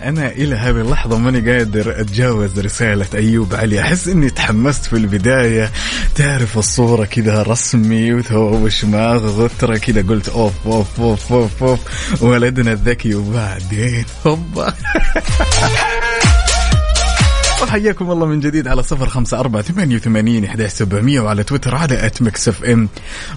أنا إلى هذه اللحظة ماني قادر أتجاوز رسالة أيوب علي. أحس إني تحمست في البداية. تعرف الصورة كذا رسمي وثوب شماغ غترة كذا قلت أوف أوف أوف أوف أوف. ولدنا الذكي وبعدين هوبا. وحياكم الله من جديد على صفر خمسة أربعة ثمانية وثمانين إحدى سبعمية وعلى تويتر على at Mix FM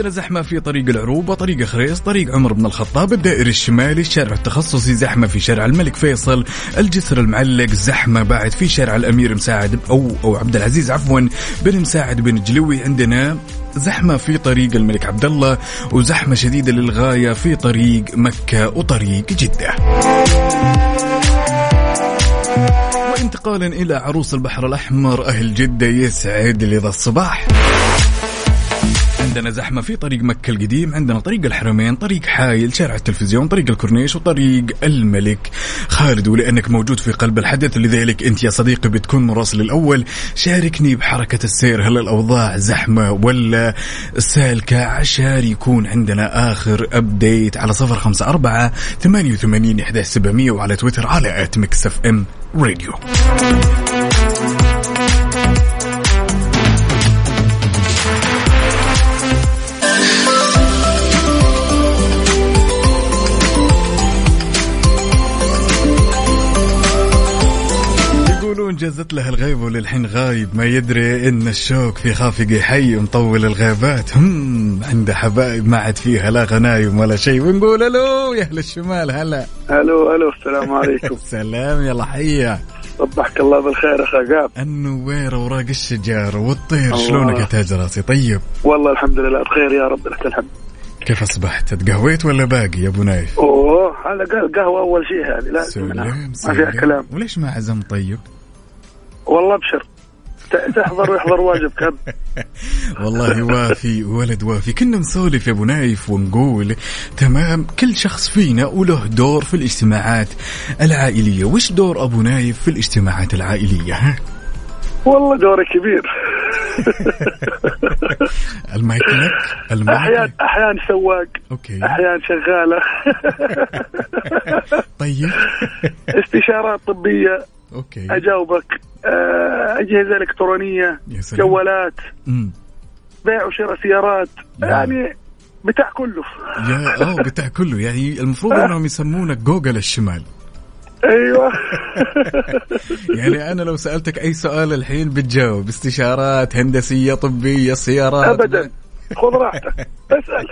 عندنا زحمة في طريق العروبة طريق خريص طريق عمر بن الخطاب الدائري الشمالي الشارع التخصصي زحمة في شارع الملك فيصل الجسر المعلق زحمة بعد في شارع الأمير مساعد أو أو عبد العزيز عفوا بن مساعد بن جلوي عندنا زحمة في طريق الملك عبد الله وزحمة شديدة للغاية في طريق مكة وطريق جدة. وانتقالا إلى عروس البحر الأحمر أهل جدة يسعد لي ذا الصباح. عندنا زحمة في طريق مكة القديم عندنا طريق الحرمين طريق حايل شارع التلفزيون طريق الكورنيش وطريق الملك. خالد ولأنك موجود في قلب الحدث لذلك أنت يا صديقي بتكون مراسل الأول. شاركني بحركة السير هل الأوضاع زحمة ولا سالكة عشان يكون عندنا آخر update على صفر خمسة أربعة ثمانية وثمانين إحدى سبعمية وعلى تويتر على at Mix FM Radio جازت له الغيب وللحين غايب. ما يدري إن الشوق في خافق حي مطول الغيبات هم عنده حبايب ما عاد فيها لا غنايم ولا شيء. ونقول ألو يا أهل الشمال هلا. ألو ألو السلام عليكم. سلام يلا حيا. صبحك الله بالخير اخ عقاب. النوير اوراق الشجار والطير. شلونك يا تاج راسي؟ طيب. والله الحمد لله بخير يا رب لك الحمد. كيف أصبحت؟ تقهويت ولا باقي يا أبو نايف؟ أوه على قهوة أول شيء هذه لازم ما فيها كلام. وليش ما عزم طيب؟ والله أبشر. تحضر ويحضر واجبك أب. والله وافي ولد وافي. كنا نسولف يا أبو نايف ونقول تمام كل شخص فينا وله دور في الاجتماعات العائلية. وش دور أبو نايف في الاجتماعات العائلية ها؟ والله دوري كبير. المايك لك المايك احيان لك. احيان سواق okay. أحيان شغالة. طيب. استشارات طبية. okay. أجاوبك. آه، أجهزة إلكترونية. جوالات. بيع وشراء سيارات. يعني بتاع كله. يا آه بتاع كله. يعني المفروض إنهم يسمونك جوجل الشمال. أيوه. يعني أنا لو سألتك أي سؤال الحين بتجاوب. استشارات هندسية طبية سيارات. ابدا. خذ راحتك. اسأل.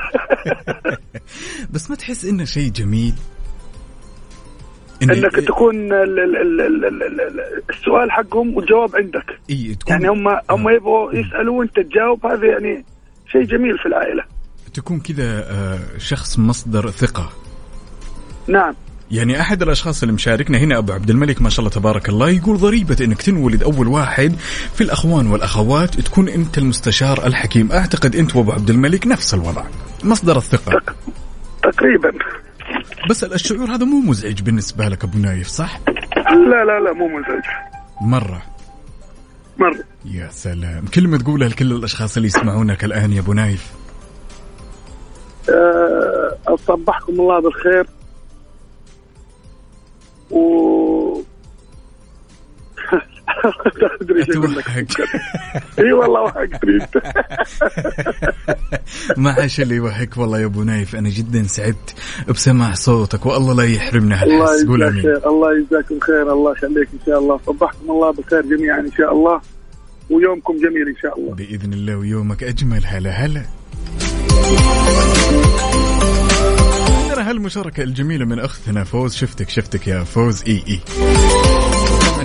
بس ما تحس إنه شيء جميل؟ إنك تكون ال- ال- ال- ال- ال- ال- السؤال حقهم والجواب عندك. إيه تكون يعني هم هم يبغوا يسألوا وأنت تجاوب هذا يعني شيء جميل في العائلة. تكون كذا آه، شخص مصدر ثقة. نعم. يعني أحد الأشخاص اللي مشاركنا هنا أبو عبد الملك ما شاء الله تبارك الله يقول ضريبة إنك تنولد أول واحد في الأخوان والأخوات تكون أنت المستشار الحكيم. أعتقد أنت وأبو عبد الملك نفس الوضع. مصدر الثقة. تقريبا. بس الشعور هذا مو مزعج بالنسبة لك أبو نايف صح؟ لا لا لا مو مزعج. مرة. مرة. يا سلام. كلمه تقولها لكل الأشخاص اللي يسمعونك الآن يا أبو نايف. أه، صبحكم الله بالخير. و ادري إي والله وحقتني انت ما عاش اللي يوهك والله يا أبو نايف. أنا جدا سعدت بسماع صوتك والله لا يحرمنا هالحس. قول آمين. الله يجزاكم خير الله يخليك إن شاء الله. صبحكم الله بالخير جميعا إن شاء الله ويومكم جميل إن شاء الله. بإذن الله ويومك أجمل. هلا هلا. هالمشاركة الجميلة من أختنا فوز. شفتك شفتك يا فوز. إي إي.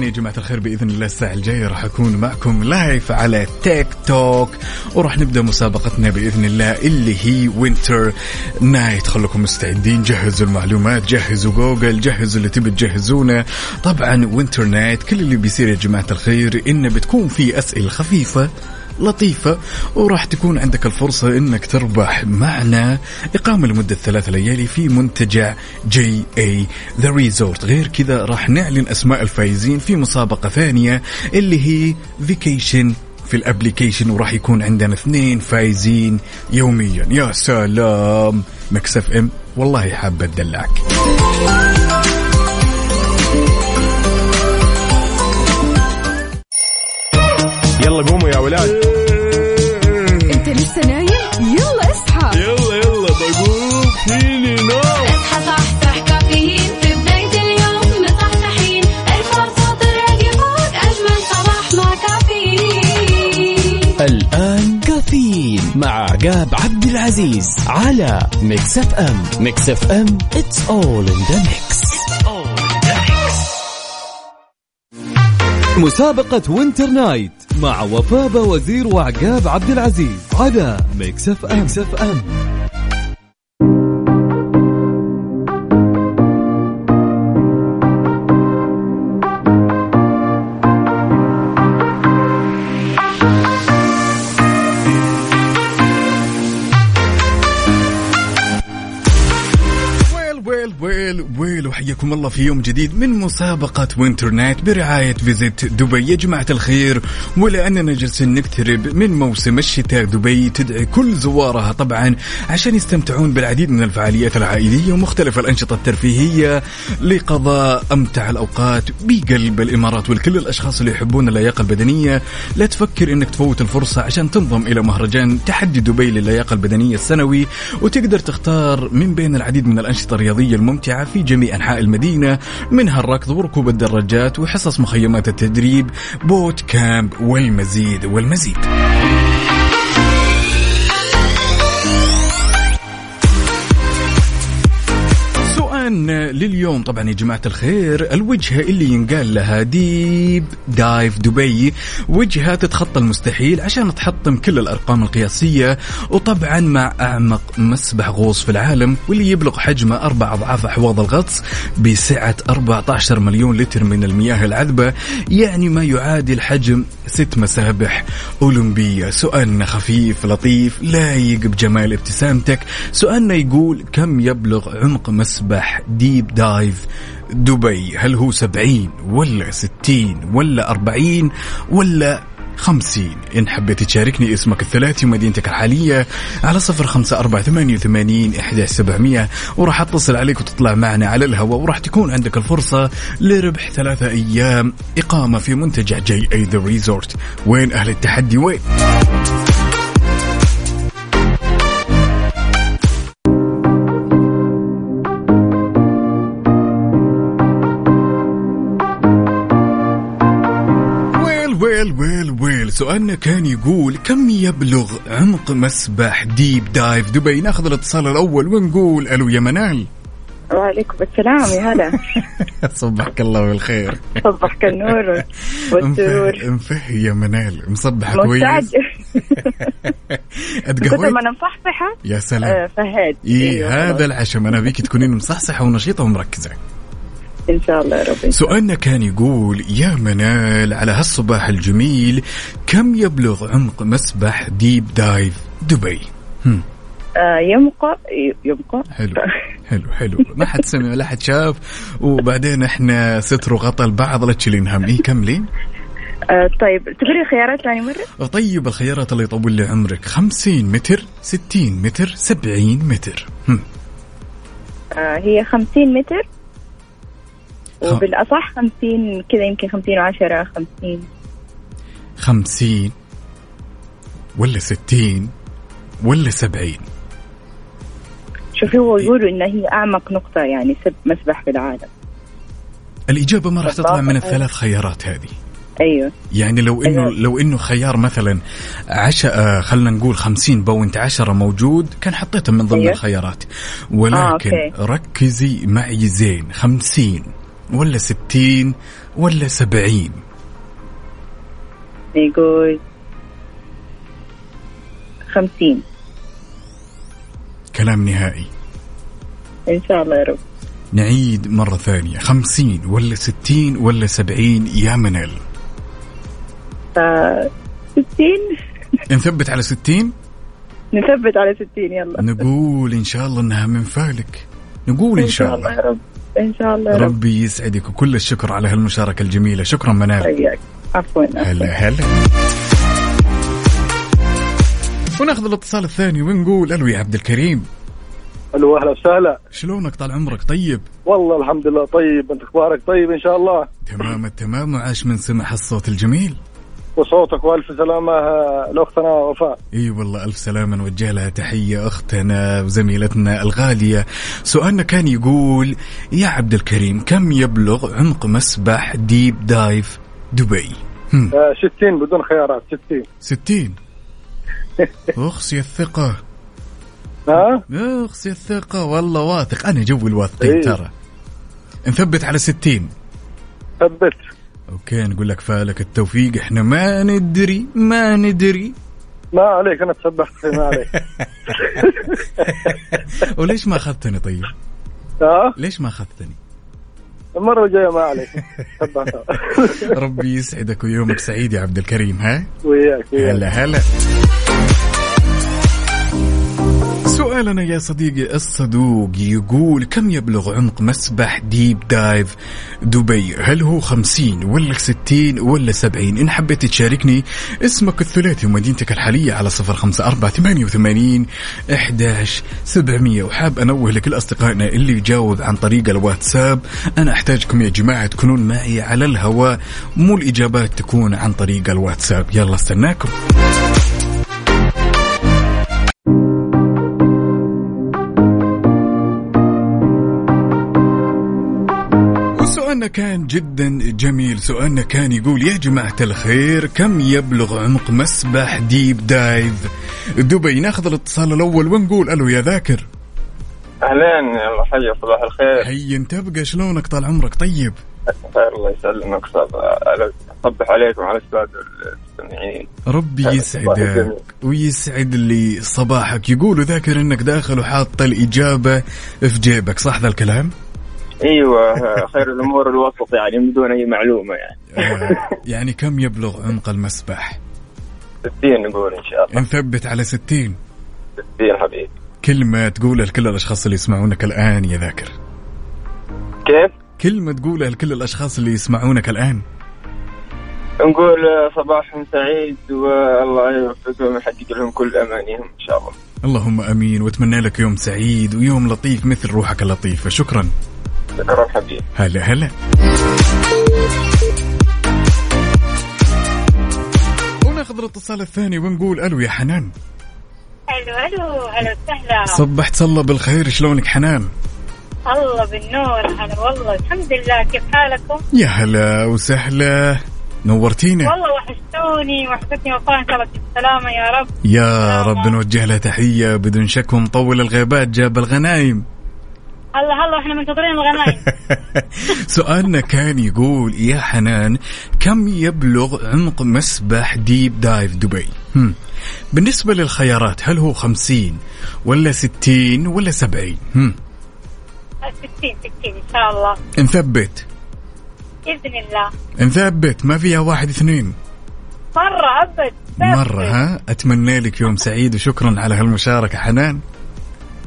طبعا يا جماعة الخير بإذن الله الساعة الجاية راح أكون معكم live على تيك توك وراح نبدأ مسابقتنا بإذن الله اللي هي Winter Night خليكم مستعدين جهزوا المعلومات جهزوا جوجل جهزوا اللي تبي تجهزونه. طبعا Winter Night كل اللي بيصير يا جماعة الخير إنه بتكون في أسئلة خفيفة لطيفة وراح تكون عندك الفرصة إنك تربح معنا اقامة لمدة ثلاث ليالي في منتجع JA The Resort غير كذا راح نعلن أسماء الفائزين في مسابقة ثانية اللي هي vacation في ال application وراح يكون عندنا اثنين فايزين يوميا. يا سلام! مكسف إم والله حابة ادلعك يلا قوموا يا ولاد. انت لسه نايم؟ يلا اصحى. يلا يلا بقوم. فيني نوم. اصحى صحصح كافيين. في بداية اليوم مصحصحين. ارفع صوت الراديو فوق أجمل صباح مع كافيين. الآن كافيين مع عقاب عبد العزيز على Mix FM. Mix FM it's all in the mix. مسابقة Winter Night مع وفاء وزير وعقاب عبد العزيز على Mix FM, Mix FM. ويل وحياكم الله في يوم جديد من مسابقة Winter Night برعاية Visit Dubai. يا جماعة الخير ولأننا جالسين نقترب من موسم الشتاء دبي تدعي كل زوارها طبعا عشان يستمتعون بالعديد من الفعاليات العائلية ومختلف الأنشطة الترفيهية لقضاء أمتع الأوقات بقلب الإمارات. والكل الأشخاص اللي يحبون اللياقة البدنية لا تفكر إنك تفوت الفرصة عشان تنضم إلى مهرجان تحدي دبي للياقة البدنية السنوي وتقدر تختار من بين العديد من الأنشطة الرياضية الممتعة في جميع أنحاء المدينة منها الركض وركوب الدراجات وحصص مخيمات التدريب boot camp والمزيد والمزيد. لليوم. طبعا يا جماعة الخير الوجهة اللي ينقال لها Deep Dive Dubai وجهة تتخطى المستحيل عشان تحطم كل الأرقام القياسية وطبعا مع أعمق مسبح غوص في العالم واللي يبلغ حجمه أربع أضعاف أحواض الغطس بسعة 14 مليون لتر من المياه العذبة يعني ما يعادل حجم ست مسابح أولمبية. سؤالنا خفيف لطيف لايق بجمال ابتسامتك. سؤالنا يقول كم يبلغ عمق مسبح Deep Dive دبي هل هو سبعين ولا ستين ولا أربعين ولا خمسين؟ إن حبيت تشاركني اسمك الثلاثي ومدينتك الحالية على صفر خمسة أربعة ثمانية وثمانين إحدى سبعمية. وراح أتصل عليك وتطلع معنا على الهواء وراح تكون عندك الفرصة لربح ثلاثة أيام إقامة في منتجع JA The Resort. وين أهل التحدي؟ وين؟ سؤالنا كان يقول كم يبلغ عمق مسبح Deep Dive دبي؟ ناخذ الاتصال الأول ونقول ألو يا منال. وعليكم السلام يا هلا. صبحك الله بالخير. صبحك النور والسرور. مفه يا منال. مصحصح كويس؟ اتقهويت ما أنا مصحصحة. يا سلام. آه، فهد. إيه أيوة، هذا العشم. أنا بيك تكونين مصحصحة ونشيطة ومركزة. إن شاء الله يا رب سؤالنا كان يقول يا منال على هالصباح الجميل كم يبلغ عمق مسبح Deep Dive دبي؟ هم. آه، يمقى يمقى. حلو حلو حلو. ما حد سمع ولا حد شاف. وبعدين إحنا ستر وغطى البعض لا تشيلين هم إيه كملين آه، طيب تقولي الخيارات ثاني مرة؟ طيب الخيارات اللي يطول لي عمرك. 50 متر 60 متر 70 متر. هم. آه، هي 50 متر وبالأصح 50 كذا يمكن 50 و10 50 50 ولا 60 ولا 70 شوفي هو يقولوا إن هي أعمق نقطة يعني سب مسبح في العالم. الإجابة ما راح تطلع من. الثلاث خيارات هذه. أيوه. يعني لو انه أيوة. لو إنه خيار مثلا عش... آه خلينا نقول 50 point 10 موجود كان حطيته من ضمن أيوة. الخيارات. آه، ولكن okay. ركزي معي زين 50 ولا 60 ولا 70 يقول 50 كلام نهائي. إن شاء الله يا رب. نعيد مرة ثانية. 50 ولا 60 ولا 70 يا منال ف 60 نثبت على 60 نثبت على 60 يلا. نقول إن شاء الله إنها من فالك نقول إن شاء الله. يا رب. إن شاء الله يا رب. ربي يسعدك وكل الشكر على هالمشاركة الجميلة. شكرا منال. حياك. عفوا هلا هلا. وناخذ الاتصال الثاني ونقول ألو يا عبد الكريم. ألو أهلا وسهلا. شلونك طال عمرك؟ طيب. والله الحمد لله طيب. أنت أخبارك طيب إن شاء الله؟ تمام التمام وعاش من سمع الصوت الجميل. وصوتك وألف سلامة لاختنا وفاء. إي والله ألف سلامة نوجه لها تحية أختنا وزميلتنا الغالية. سؤالنا كان يقول يا عبد الكريم كم يبلغ عمق مسبح Deep Dive دبي؟ هم. آه، 60 بدون خيارات 60 ستين. اخسي الثقة. ها؟ اخسي الثقة. والله واثق. أنا جوي الواثقين إيه. ترى. نثبت على ستين. ثبت. okay نقول لك فالك التوفيق. إحنا ما ندري ما ندري. ما عليك أنا تسبحت ما عليك. وليش ما أخذتني طيب؟ ها؟ ليش ما أخذتني؟ المرة الجاية ما عليك. ربي يسعدك ويومك سعيد يا عبد الكريم ها؟ وياك وياك. هلا هلا. سؤالنا يا صديقي الصدوق يقول كم يبلغ عمق مسبح ديب دايف دبي؟ هل هو 50 ولا 60 ولا 70 إن حبيت تشاركني اسمك الثلاثي ومدينتك الحالية على 054 88 11 700 وحاب أنوه لكل أصدقائنا اللي يجاوب عن طريق الواتساب. أنا أحتاجكم يا جماعة تكونون معي على الهواء مو الإجابات تكون عن طريق الواتساب. يلا استناكم. كان جدا جميل. سؤالنا كان يقول يا جماعة الخير كم يبلغ عمق مسبح ديب دايف دبي ناخذ الاتصال الأول ونقول ألو يا ذاكر. أهلين يلا حي صباح الخير. حي أنت تبقى شلونك طال عمرك؟ طيب. الله يسلمك أصبح عليكم على السادة المستمعين. ربي يسعدك. ويسعد لي صباحك. يقولوا ذاكر إنك داخل وحاط الإجابة في جيبك. صح ذا الكلام؟ أيوه خير الأمور الوسط يعني من دون أي معلومة يعني. آه، يعني كم يبلغ عمق المسبح؟ 60 نقول إن شاء الله. نثبت على 60 60 حبيبي. كلمة تقولها لكل الأشخاص اللي يسمعونك الآن يا ذاكر. كيف؟ كلمة تقولها لكل الأشخاص اللي يسمعونك الآن. نقول صباحهم سعيد والله يوفقهم ويحقق لهم كل أمانيهم إن شاء الله. اللهم آمين وأتمنى لك يوم سعيد ويوم لطيف مثل روحك اللطيفة. شكرا. شكرا حبيبي هلا هلا. وناخذ الاتصال الثاني ونقول ألو يا حنان. ألو ألو هلا وسهلا صبحت الله بالخير شلونك حنان؟ الله بالنور هلا والله الحمد لله كيف حالكم؟ يا هلا وسهلا. نورتينا. والله وحشتوني وحشتني وفاء ان شاء الله بالسلامه يا رب. يا رب نوجه لها تحية بدون شك ومطول الغيبات جاب الغنايم. هلا هلا إحنا منتظرين الغنايم. سؤالنا كان يقول يا حنان كم يبلغ عمق مسبح ديب دايف دبي؟ هم. بالنسبة للخيارات هل هو خمسين ولا ستين ولا سبعين؟ هم. 60 60 إن شاء الله. نثبت. بإذن الله. نثبت. ما فيها واحد اثنين؟ مرة أبد. مرة ها؟ أتمنى لك يوم سعيد وشكرا على هالمشاركة حنان.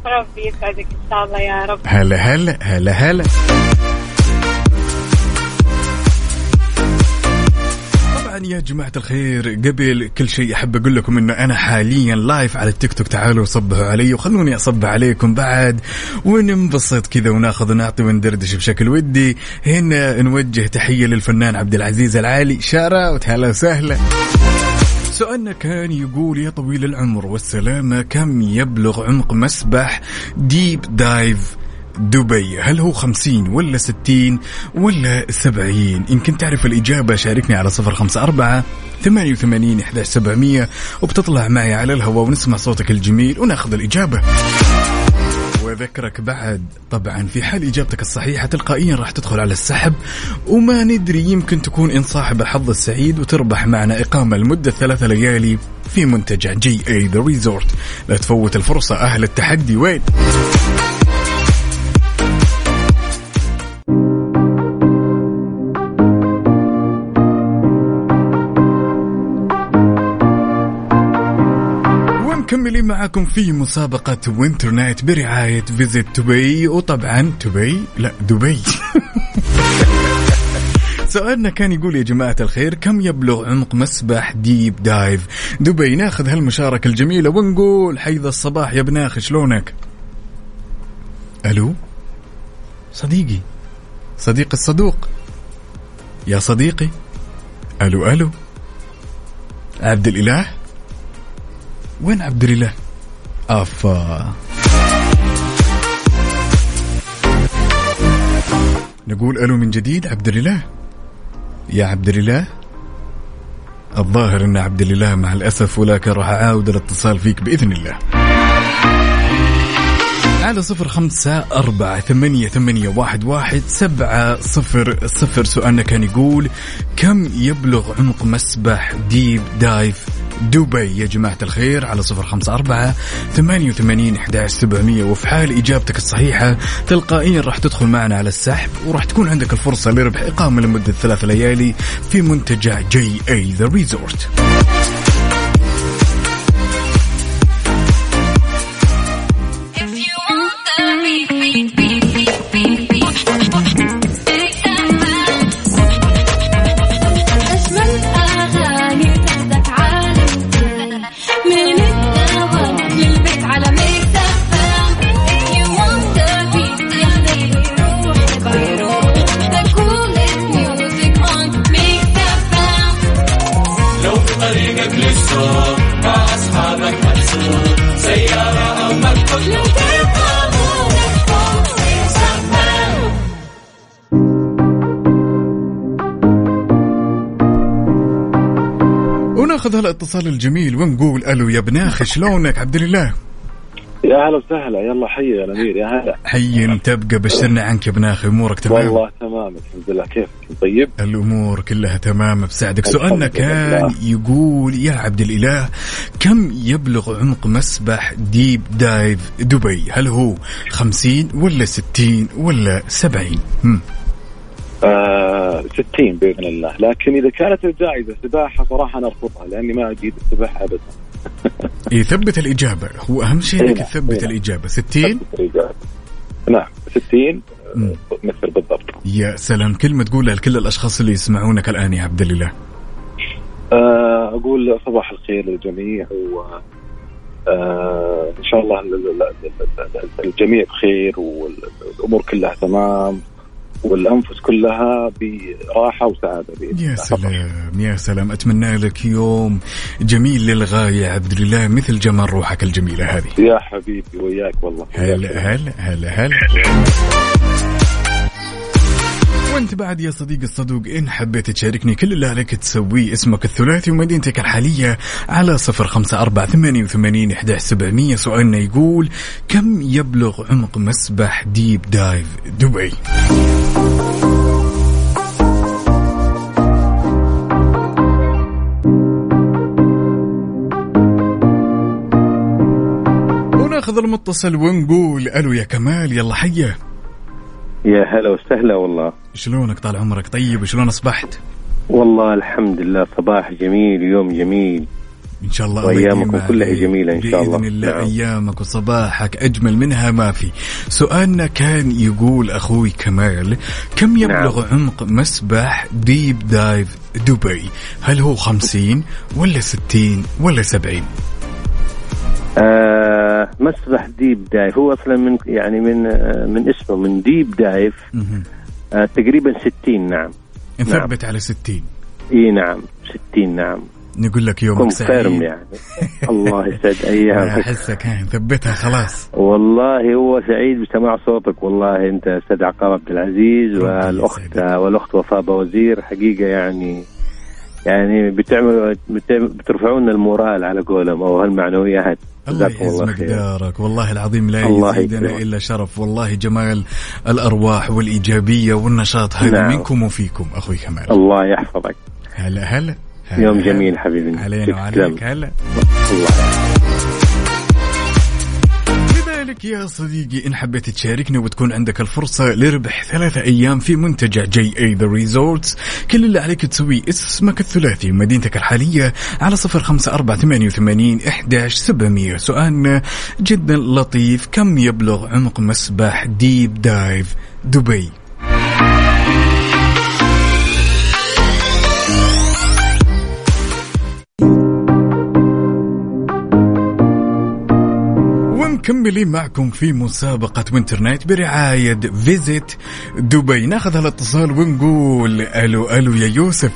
ربي يسعدك إن شاء الله يا رب. هلا هلا هلا هلا. يا جماعة الخير قبل كل شيء أحب أقول لكم أنه أنا حاليا live على التيك توك تعالوا صبحوا علي وخلوني أصبح عليكم بعد. وننبسط كذا وناخذ ونعطي وندردش بشكل ودي. هنا نوجه تحية للفنان عبد العزيز العالي. shout out هلا وسهلا. سؤالنا كان يقول يا طويل العمر والسلامة كم يبلغ عمق مسبح Deep Dive دبي؟ هل هو خمسين ولا ستين ولا سبعين؟ إن كنت تعرف الإجابة شاركني على صفر خمسة أربعة ثمانية وثمانين سبعمية وبتطلع معي على الهواء ونسمع صوتك الجميل وناخذ الإجابة. واذكرك بعد. طبعا في حال إجابتك الصحيحة تلقائيا راح تدخل على السحب وما ندري يمكن تكون أنت صاحب الحظ السعيد وتربح معنا إقامة لمدة ثلاثة ليالي في منتجع JA The Resort لا تفوت الفرصة أهل التحدي وين؟ معاكم في مسابقة Winter Night برعاية Visit دبي وطبعا دبي لا دبي سؤالنا كان يقول يا جماعة الخير كم يبلغ عمق مسبح Deep Dive؟ دبي ناخذ هالمشاركة الجميلة ونقول حي الصباح يا بناخ شلونك؟ ألو؟ صديقي. صديقي الصدوق؟ يا صديقي. ألو ألو. عبد الإله؟ وين عبد الإله؟ أفا. نقول ألو من جديد عبد الإله؟ يا عبد الإله. الظاهر أن عبد الإله مع الأسف ولكن راح اعاود الاتصال فيك بإذن الله. على صفر خمسة أربعة ثمانية, ثمانية واحد, واحد سبعة صفر صفر سؤالنا كان يقول كم يبلغ عمق مسبح Deep Dive دبي. يا جماعة الخير على صفر خمسة أربعة ثمانية وثمانين سبعمية. وفي حال إجابتك الصحيحة تلقائيا راح تدخل معنا على السحب وراح تكون عندك الفرصة لربح إقامة لمدة ثلاث ليالي في منتجع JA The Resort وناخذ هالاتصال الجميل ونقول ألو يا بناخ شلونك؟ عبد الله. يا هلا وسهلا يلا حي يا الأمير يا هلا. حي تبقى بشرنا عنك يا بناخي أمورك تمام؟ والله تمام الحمد لله كيفك؟ طيب؟ الأمور كلها تمام الحمد سؤالنا كان. يقول يا عبد الإله كم يبلغ عمق مسبح ديب دايف دبي؟ هل هو 50 ولا 60 ولا 70 هم. آه 60 بإذن الله. لكن إذا كانت الجائزة سباحة صراحة أنا أرفضها لأني ما اجيد السباحة ابدا. يثبت الإجابة. هو أهم شيء إيه انك نعم، تثبت إيه نعم. الإجابة. 60 نعم 60 مثل بالضبط. يا سلام. كلمه تقولها لكل الأشخاص اللي يسمعونك الآن يا عبد الاله آه أقول صباح الخير للجميع و آه إن شاء الله ال- ال- ال- ال- الجميع بخير والأمور كلها تمام. والأنفس كلها براحة وسعادة بإذن يا الله. سلام يا سلام. أتمنى لك يوم جميل للغاية. عبد الاله مثل جمال روحك الجميلة هذه. يا حبيبي وياك والله. هلا هلا هلا. هلا. وانت بعد يا صديقي الصدوق إن حبيت تشاركني كل اللي عليك تسويه اسمك الثلاثي ومدينتك الحالية على صفر خمسة أربعة ثمانية وثمانين إحدى سبعمية سؤالنا يقول كم يبلغ عمق مسبح ديب دايف دبي وناخذ المتصل ونقول ألو يا كمال يلا حيه يا هلا وسهلا والله. شلونك طال عمرك؟ طيب شلون أصبحت؟ والله الحمد لله صباح جميل يوم جميل. إن شاء الله وأيامكم كلها. جميلة إن شاء الله. بإذن الله نعم. أيامك وصباحك أجمل منها ما في. سؤالنا كان يقول أخوي كمال كم يبلغ نعم. عمق مسبح Deep Dive دبي هل هو 50 ولا 60 ولا 70 آه مسبح Deep Dive. هو أصلا من يعني من آه من اسمه من Deep Dive. آه تقريبا 60 نعم. نثبت على 60 إي نعم. 60 نعم. نقول لك يومك سعيد. يعني. الله يسعد أيامك. أحسك ها نثبتها خلاص. والله هو سعيد بسماع صوتك. والله أنت أستاذ عقاب عبد العزيز والأخت والأخت وفاء وزير حقيقة يعني يعني بتعملوا بتعمل- بترفعون المورال على قولهم أو هالمعنويات. الله جزاكم الله يعزك خير دارك والله العظيم لا يزيدنا. إلا شرف. والله جمال الأرواح والإيجابية والنشاط هذا نعم. منكم وفيكم أخوي كمال. الله يحفظك. هلا هلا. هلا يوم هلا. جميل حبيبي. علينا. وعليك. هلا. الله لذلك يا صديقي إن حبيت تشاركنا وتكون عندك الفرصة لربح ثلاثة أيام في منتجع JA The Resort كل اللي عليك تسويه اسمك الثلاثي ومدينتك الحالية على صفر خمسة أربعة ثمانية وثمانين إحداش سبعمية. سؤالنا جدا لطيف كم يبلغ عمق مسبح Deep Dive دبي؟ ومكملين معكم في مسابقة Winter Night برعاية Visit دبي. ناخذ هالاتصال ونقول ألو ألو يا يوسف.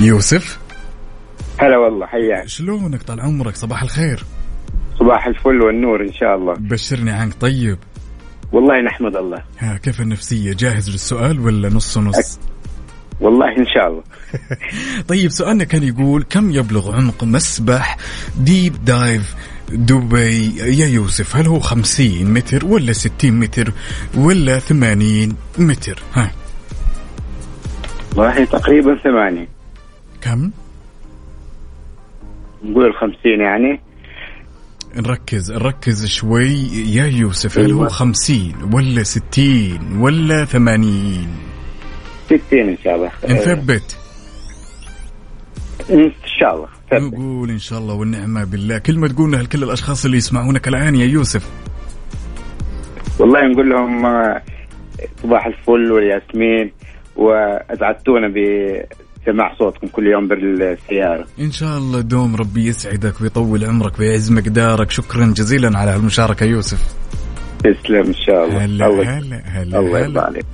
يوسف؟ هلا والله حياك. شلونك؟ طال عمرك صباح الخير. صباح الفل والنور إن شاء الله. بشرني عنك طيب. والله نحمد الله. ها كيف النفسية؟ جاهز للسؤال ولا نص نص؟ والله إن شاء الله. طيب سؤالنا كان يقول كم يبلغ عمق مسبح ديب دايف دبي. يا يوسف هل هو 50 متر ولا 60 متر ولا 80 متر؟ ها. والله تقريبا ثمانية. كم؟ نقول خمسين يعني. نركز نركز شوي. يا يوسف هل هو أيوة. 50 ولا 60 ولا 80 ستين إن شاء الله. نثبت. إن شاء الله. نقول إن شاء الله والنعمة بالله. كلمه تقولها لكل الأشخاص اللي يسمعونك الآن يا يوسف. والله نقول لهم آه، صباح الفل والياسمين واسعدتونا بسماع صوتكم كل يوم بالسيارة. إن شاء الله دوم ربي يسعدك ويطول عمرك ويعز مقدارك شكرا جزيلا على المشاركه يوسف. تسلم إن شاء الله. هلا هلا هلا الله. يرضى عليك.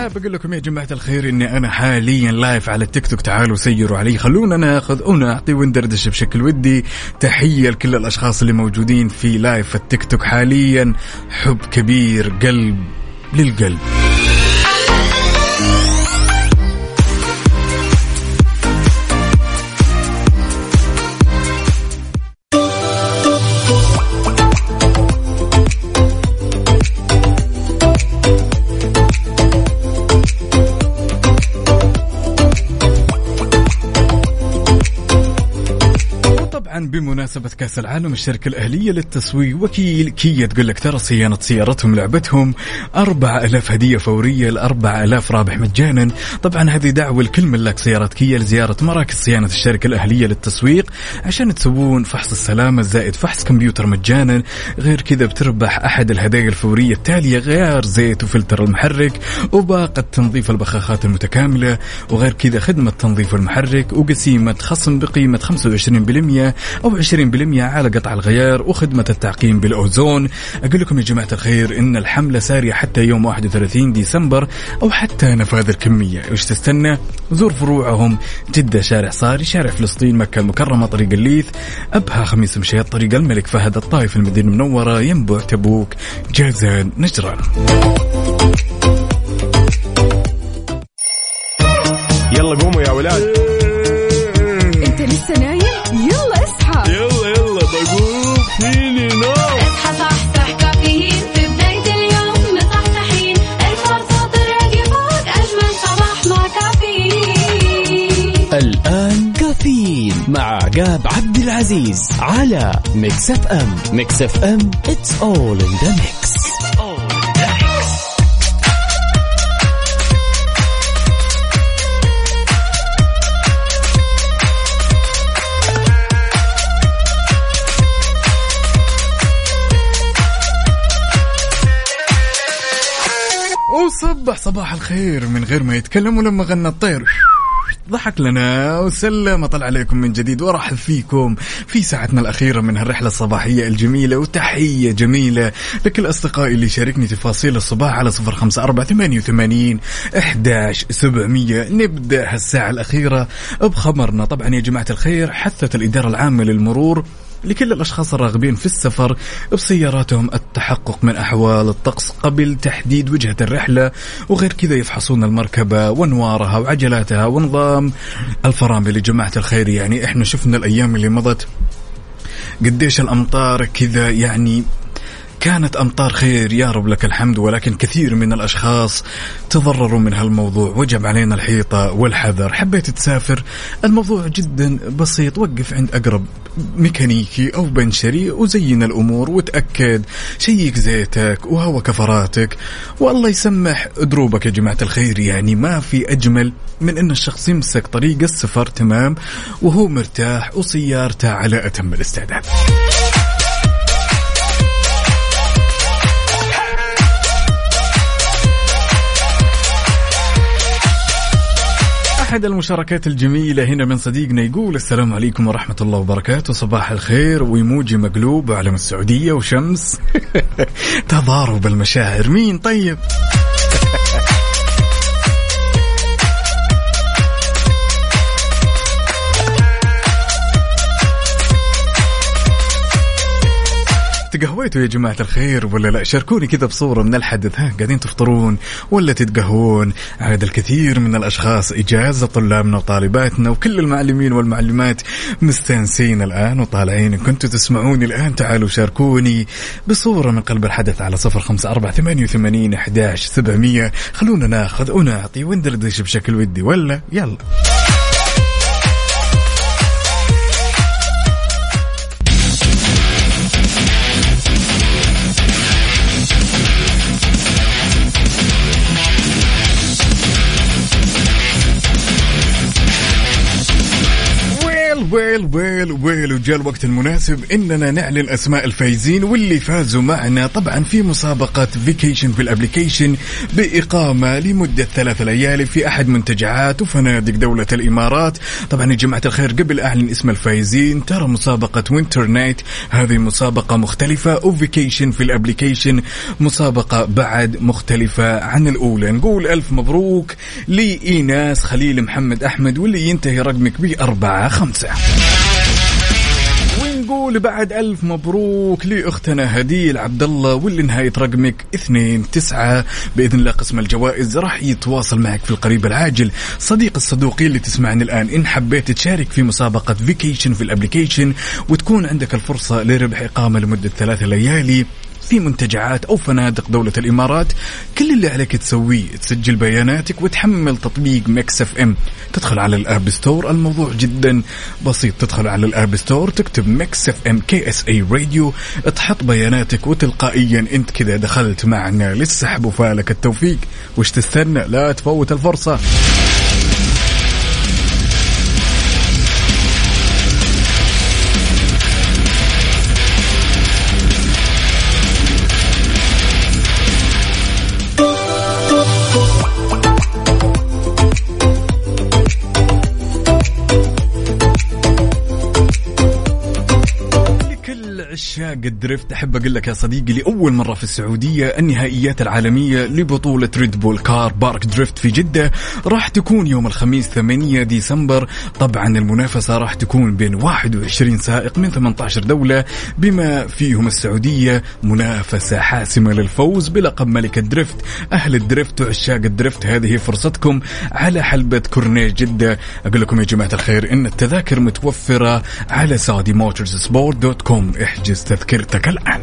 حاب أقول لكم يا جماعة الخير إني أنا حاليا لايف على التيك توك تعالوا سيروا علي. خلونا ناخذ ونعطي وندردش بشكل ودي. تحية لكل الأشخاص اللي موجودين في لايف التيك توك حاليا. حب كبير قلب للقلب. بمناسبة كأس العالم الشركة الأهلية للتسويق وكيل كيا تقول لك ترى صيانة سيارتهم لعبتهم أربعة ألاف هدية فورية لأربعة ألاف رابح مجانا. طبعا هذه دعوة لكل ملاك سيارات كيا لزيارة مراكز صيانة الشركة الأهلية للتسويق عشان تسوون فحص السلامة زائد فحص كمبيوتر مجانا. غير كذا بتربح أحد الهدايا الفورية التالية غيار زيت وفلتر المحرك وباقة تنظيف البخاخات المتكاملة. وغير كذا خدمة تنظيف المحرك وقسيمة خصم بقيمة 25% أو 20% على قطع الغيار وخدمة التعقيم بالأوزون. أقول لكم يا جماعة الخير إن الحملة سارية حتى يوم 31 ديسمبر أو حتى نفاذ الكمية. إيش تستنى؟ زور فروعهم. جدة شارع صاري شارع فلسطين مكة المكرمة طريق الليث. أبها خميس مشيط طريق الملك فهد الطايف المدينة المنورة. ينبع تبوك. جازان نجران. يلا قوموا يا ولاد. عقاب عبد العزيز على Mix FM Mix FM it's all in the mix. وصبح صباح الخير من غير ما يتكلم ولما غنى الطير. ضحك لنا وسلم طلع عليكم من جديد ورحب فيكم في ساعتنا الأخيرة من هالرحلة الصباحية الجميلة وتحية جميلة لكل أصدقائي اللي شاركني تفاصيل الصباح على صفر خمسة أربعة ثمانية وثمانين إحداش سبعمية. نبدأ هالساعة الأخيرة بخبرنا. طبعا يا جماعة الخير حثت الإدارة العامة للمرور لكل الأشخاص الراغبين في السفر بسياراتهم التحقق من أحوال الطقس قبل تحديد وجهة الرحلة وغير كذا يفحصون المركبة وانوارها وعجلاتها ونظام الفرامل يا جماعة الخير. يعني إحنا شفنا الأيام اللي مضت قديش الأمطار كذا يعني كانت أمطار خير يا رب لك الحمد ولكن كثير من الأشخاص تضرروا من هالموضوع. وجب علينا الحيطة والحذر. حبيت تسافر؟ الموضوع جدا بسيط. وقف عند أقرب ميكانيكي أو بنشري وزين الأمور وتأكد شيك زيتك وهو كفراتك. والله يسمح دروبك يا جماعة الخير يعني ما في أجمل من أن الشخص يمسك طريق السفر تمام وهو مرتاح وسيارته على أتم الاستعداد. أحد المشاركات الجميلة هنا من صديقنا يقول السلام عليكم ورحمة الله وبركاته. صباح الخير ويموجي مقلوب علم السعودية وشمس. تضارب المشاعر. مين طيب؟ تقهويتوا يا جماعة الخير ولا لا؟ شاركوني كذا بصورة من الحدث ها؟ قاعدين تفطرون ولا تتقهون؟ عاد الكثير من الأشخاص إجازة طلابنا وطالباتنا وكل المعلمين والمعلمات مستانسين الآن وطالعين. كنتوا تسمعوني الآن تعالوا شاركوني بصورة من قلب الحدث على صفر خمسة أربعة ثمانية وثمانين أحداش سبعمية. خلونا ناخذ ونعطي وندردش بشكل ودي ولا؟ يلا. well well well وجاء الوقت المناسب إننا نعلن أسماء الفايزين واللي فازوا معنا طبعا في مسابقة vacation في ال application بإقامة لمدة ثلاث ليالي في أحد منتجعات وفنادق دولة الإمارات. طبعا يا جماعة الخير قبل أعلن اسم الفايزين ترى مسابقة Winter Night هذه مسابقة مختلفة و vacation في ال application مسابقة بعد مختلفة عن الأولى. نقول ألف مبروك لإيناس خليل محمد أحمد واللي ينتهي رقمك بأربعة خمسة. ونقول بعد ألف مبروك لأختنا هديل عبد الله واللي نهاية رقمك اثنين تسعة. بإذن الله قسم الجوائز راح يتواصل معك في القريب العاجل. صديق الصدوقي اللي تسمعني الآن إن حبيت تشارك في مسابقة vacation في ال application وتكون عندك الفرصة لربح إقامة لمدة ثلاثة ليالي. في منتجعات أو فنادق دولة الإمارات كل اللي عليك تسويه تسجل بياناتك وتحمل تطبيق Mix FM. تدخل على ال App Store الموضوع جدا بسيط. تدخل على ال App Store تكتب Mix FM KSA Radio تحط بياناتك وتلقائيا أنت كذا دخلت معنا. للسحب وفالك التوفيق. وش تستنى؟ لا تفوت الفرصة. عشاق ال drift أحب أقول لك يا صديقي لأول مرة في السعودية النهائيات العالمية لبطولة Red Bull Car Park Drift في جدة راح تكون يوم الخميس 8 ديسمبر. طبعا المنافسة راح تكون بين 21 سائق من 18 دولة. بما فيهم السعودية منافسة حاسمة للفوز بلقب ملك ال drift أهل ال drift وعشاق الدريفت هذه فرصتكم على حلبة كورنيش جدة. أقول لكم يا جماعة الخير إن التذاكر متوفرة على Saudi Motorsport dot com. احجز تذكرتك الآن.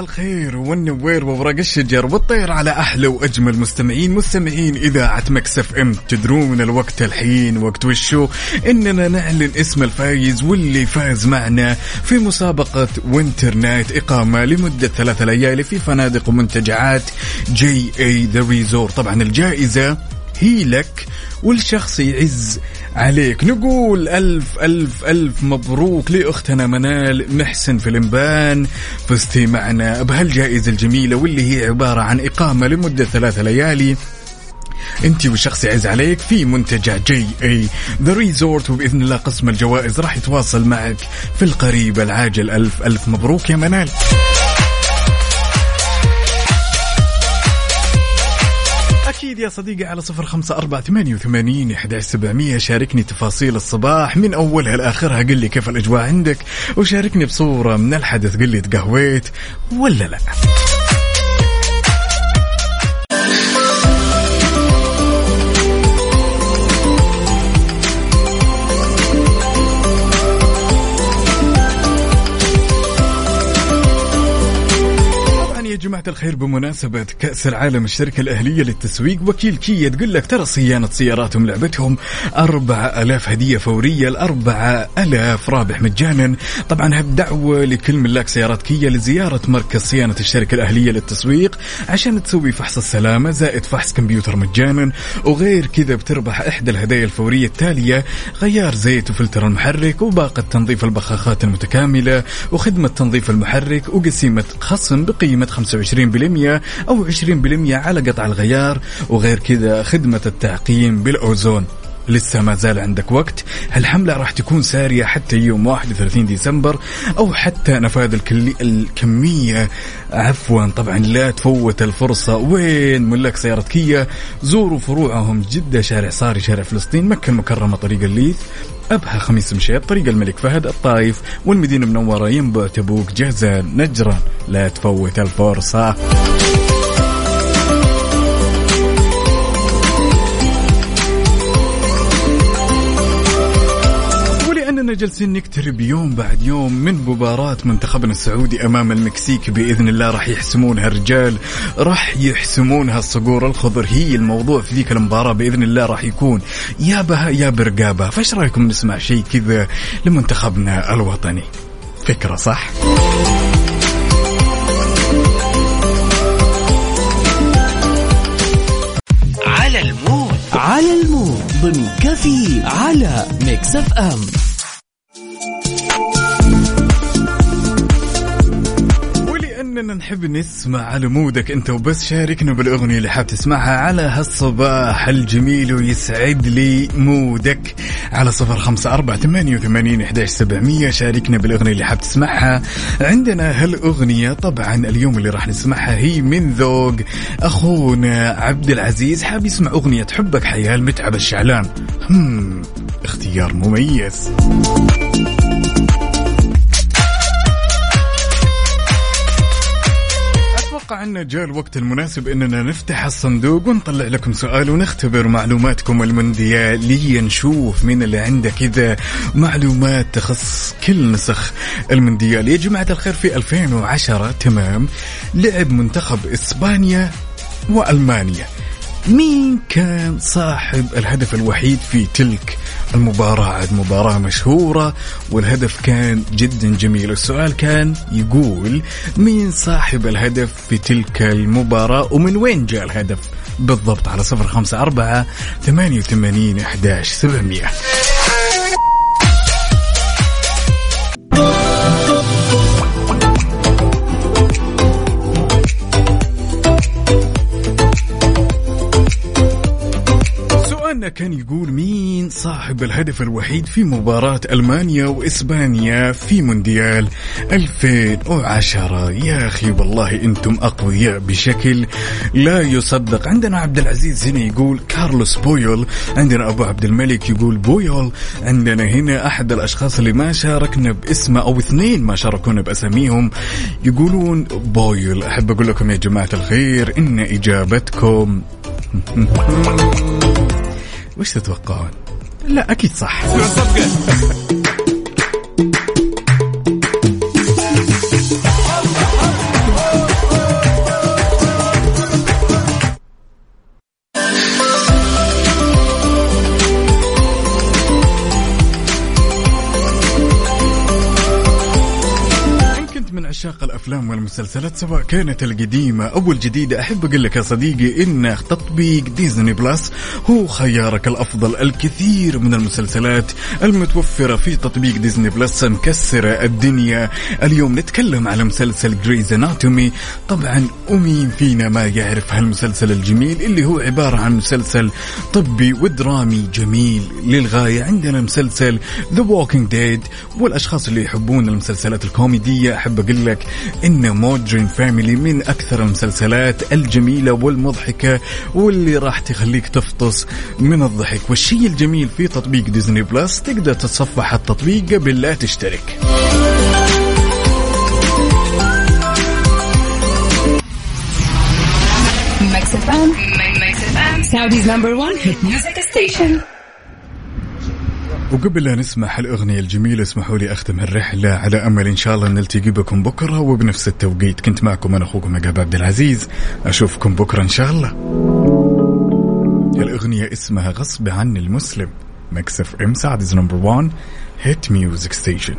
الخير والنوير وورق الشجر والطير على أحلى وأجمل مستمعين مستمعين إذاعة Mix FM. تدرون الوقت الحين وقت وشو؟ إننا نعلن اسم الفايز واللي فاز معنا في مسابقة Winter Night إقامة لمدة ثلاثة ليالي في فنادق ومنتجعات JA The Resort طبعا الجائزة هي لك والشخص يعز عليك. نقول ألف ألف ألف مبروك لأختنا منال محسن في الإنبان. فزتي معنا بهالجائزة الجميلة واللي هي عبارة عن إقامة لمدة ثلاثة ليالي. أنت والشخص يعز عليك في منتجع JA The Resort وبإذن الله قسم الجوائز راح يتواصل معك في القريب العاجل. ألف ألف مبروك يا منال. أكيد يا صديقي على صفر خمسة أربعة ثمانية وثمانين إحدى سبعمية. شاركني تفاصيل الصباح من أولها لآخرها. قل لي كيف الأجواء عندك؟ وشاركني بصورة من الحدث. قل لي تقهويت ولا لا. جماعة الخير بمناسبة كأس العالم الشركة الأهلية للتسويق وكيل كيا تقول لك ترى صيانة سياراتهم لعبتهم أربعة ألاف هدية فورية الأربعة ألاف رابح مجانا. طبعا دعوة لكل ملاك سيارات كيا لزيارة مركز صيانة الشركة الأهلية للتسويق عشان تسوي فحص السلامة زائد فحص كمبيوتر مجانا. وغير كذا بتربح إحدى الهدايا الفورية التالية غيار زيت وفلتر المحرك وباقة تنظيف البخاخات المتكاملة وخدمة تنظيف المحرك وقسيمة خصم بقيمة 25% أو 20% على قطع الغيار وغير كذا خدمة التعقيم بالأوزون. لسه ما زال عندك وقت. هالحملة راح تكون سارية حتى يوم 31 ديسمبر أو حتى نفاذ الكلي الكمية. عفوا طبعا لا تفوت الفرصة. وين ملاك سيارة كيا؟ زوروا فروعهم جدة شارع صاري شارع فلسطين مكة المكرمة طريق الليث. أبها خميس مشيط طريق الملك فهد الطايف والمدينة المنورة ينبع تبوك جازان نجران لا تفوت الفرصة. ولأننا جالسين نقترب يوم بعد يوم من مباراة منتخبنا السعودي أمام المكسيك. بإذن الله راح يحسمونها الرجال راح يحسمونها الصقور. الخضر هي الموضوع في ذيك المباراة. بإذن الله راح يكون يا بها يا برقابة. فإيش رأيكم نسمع شيء كذا لمنتخبنا الوطني؟ فكرة صح؟ على المود. على المود. ضمن كفي على ميكس أف أم. ولأننا نحب نسمع على مودك أنت وبس. شاركنا بالأغنية اللي حاب تسمعها على هالصباح الجميل ويسعد لي مودك. على صفر خمسة أربعة ثمانية وثمانين إحداش سبعمية. شاركنا بالأغنية اللي حاب تسمعها. عندنا هالأغنية طبعا اليوم اللي راح نسمعها هي من ذوق أخونا عبد العزيز. حاب يسمع أغنية حبك حياه المتعب الشعلان. هم اختيار مميز. أتوقع عنا جاء الوقت المناسب أننا نفتح الصندوق ونطلع لكم سؤال ونختبر معلوماتكم المونديالية نشوف مين اللي عنده كذا معلومات تخص كل نسخ المونديال يا جماعة الخير في 2010 تمام. لعب منتخب إسبانيا وألمانيا. مين كان صاحب الهدف الوحيد في تلك المباراة عاد مباراة مشهورة والهدف كان جدا جميل. السؤال كان يقول مين صاحب الهدف في تلك المباراة ومن وين جاء الهدف؟ بالضبط على صفر خمسة أربعة ثمانية وثمانين أحداش سبعمية. سؤالنا كان يقول مين صاحب الهدف الوحيد في مباراة ألمانيا وإسبانيا في مونديال 2010 يا أخي والله أنتم أقوياء بشكل لا يصدق. عندنا عبد العزيز هنا يقول كارلوس بويول عندنا أبو عبد الملك يقول بويول عندنا هنا أحد الأشخاص اللي ما شاركنا باسمه أو اثنين ما شاركونا بأساميهم يقولون بويول. أحب أقول لكم يا جماعة الخير إن إجابتكم وش تتوقعون؟ لا أكيد صح عشاق الافلام والمسلسلات سواء كانت القديمة أو الجديدة أحب أقول لك يا صديقي إن تطبيق Disney Plus هو خيارك الأفضل. الكثير من المسلسلات المتوفرة في تطبيق Disney Plus مكسرة الدنيا. اليوم نتكلم على مسلسل Grey's Anatomy طبعا ومين فينا ما يعرف هالمسلسل الجميل اللي هو عبارة عن مسلسل طبي ودرامي جميل. للغاية عندنا مسلسل The Walking Dead والأشخاص اللي يحبون المسلسلات الكوميدية أحب أقول لك إن Modern Family من أكثر المسلسلات الجميلة والمضحكة واللي راح تخليك تفطس من الضحك والشيء الجميل في تطبيق Disney Plus تقدر تتصفح التطبيق قبل لا تشترك. Saudi's number one hit music station. وقبل لا نسمع الأغنية الجميلة اسمحوا لي أختم الرحلة على أمل إن شاء الله نلتقي بكم بكرة وبنفس التوقيت. كنت معكم أنا أخوكم عقاب عبد العزيز. أشوفكم بكرة إن شاء الله. الأغنية اسمها غصب عن المسلم. Mix FM Saudi's number 1 hit music station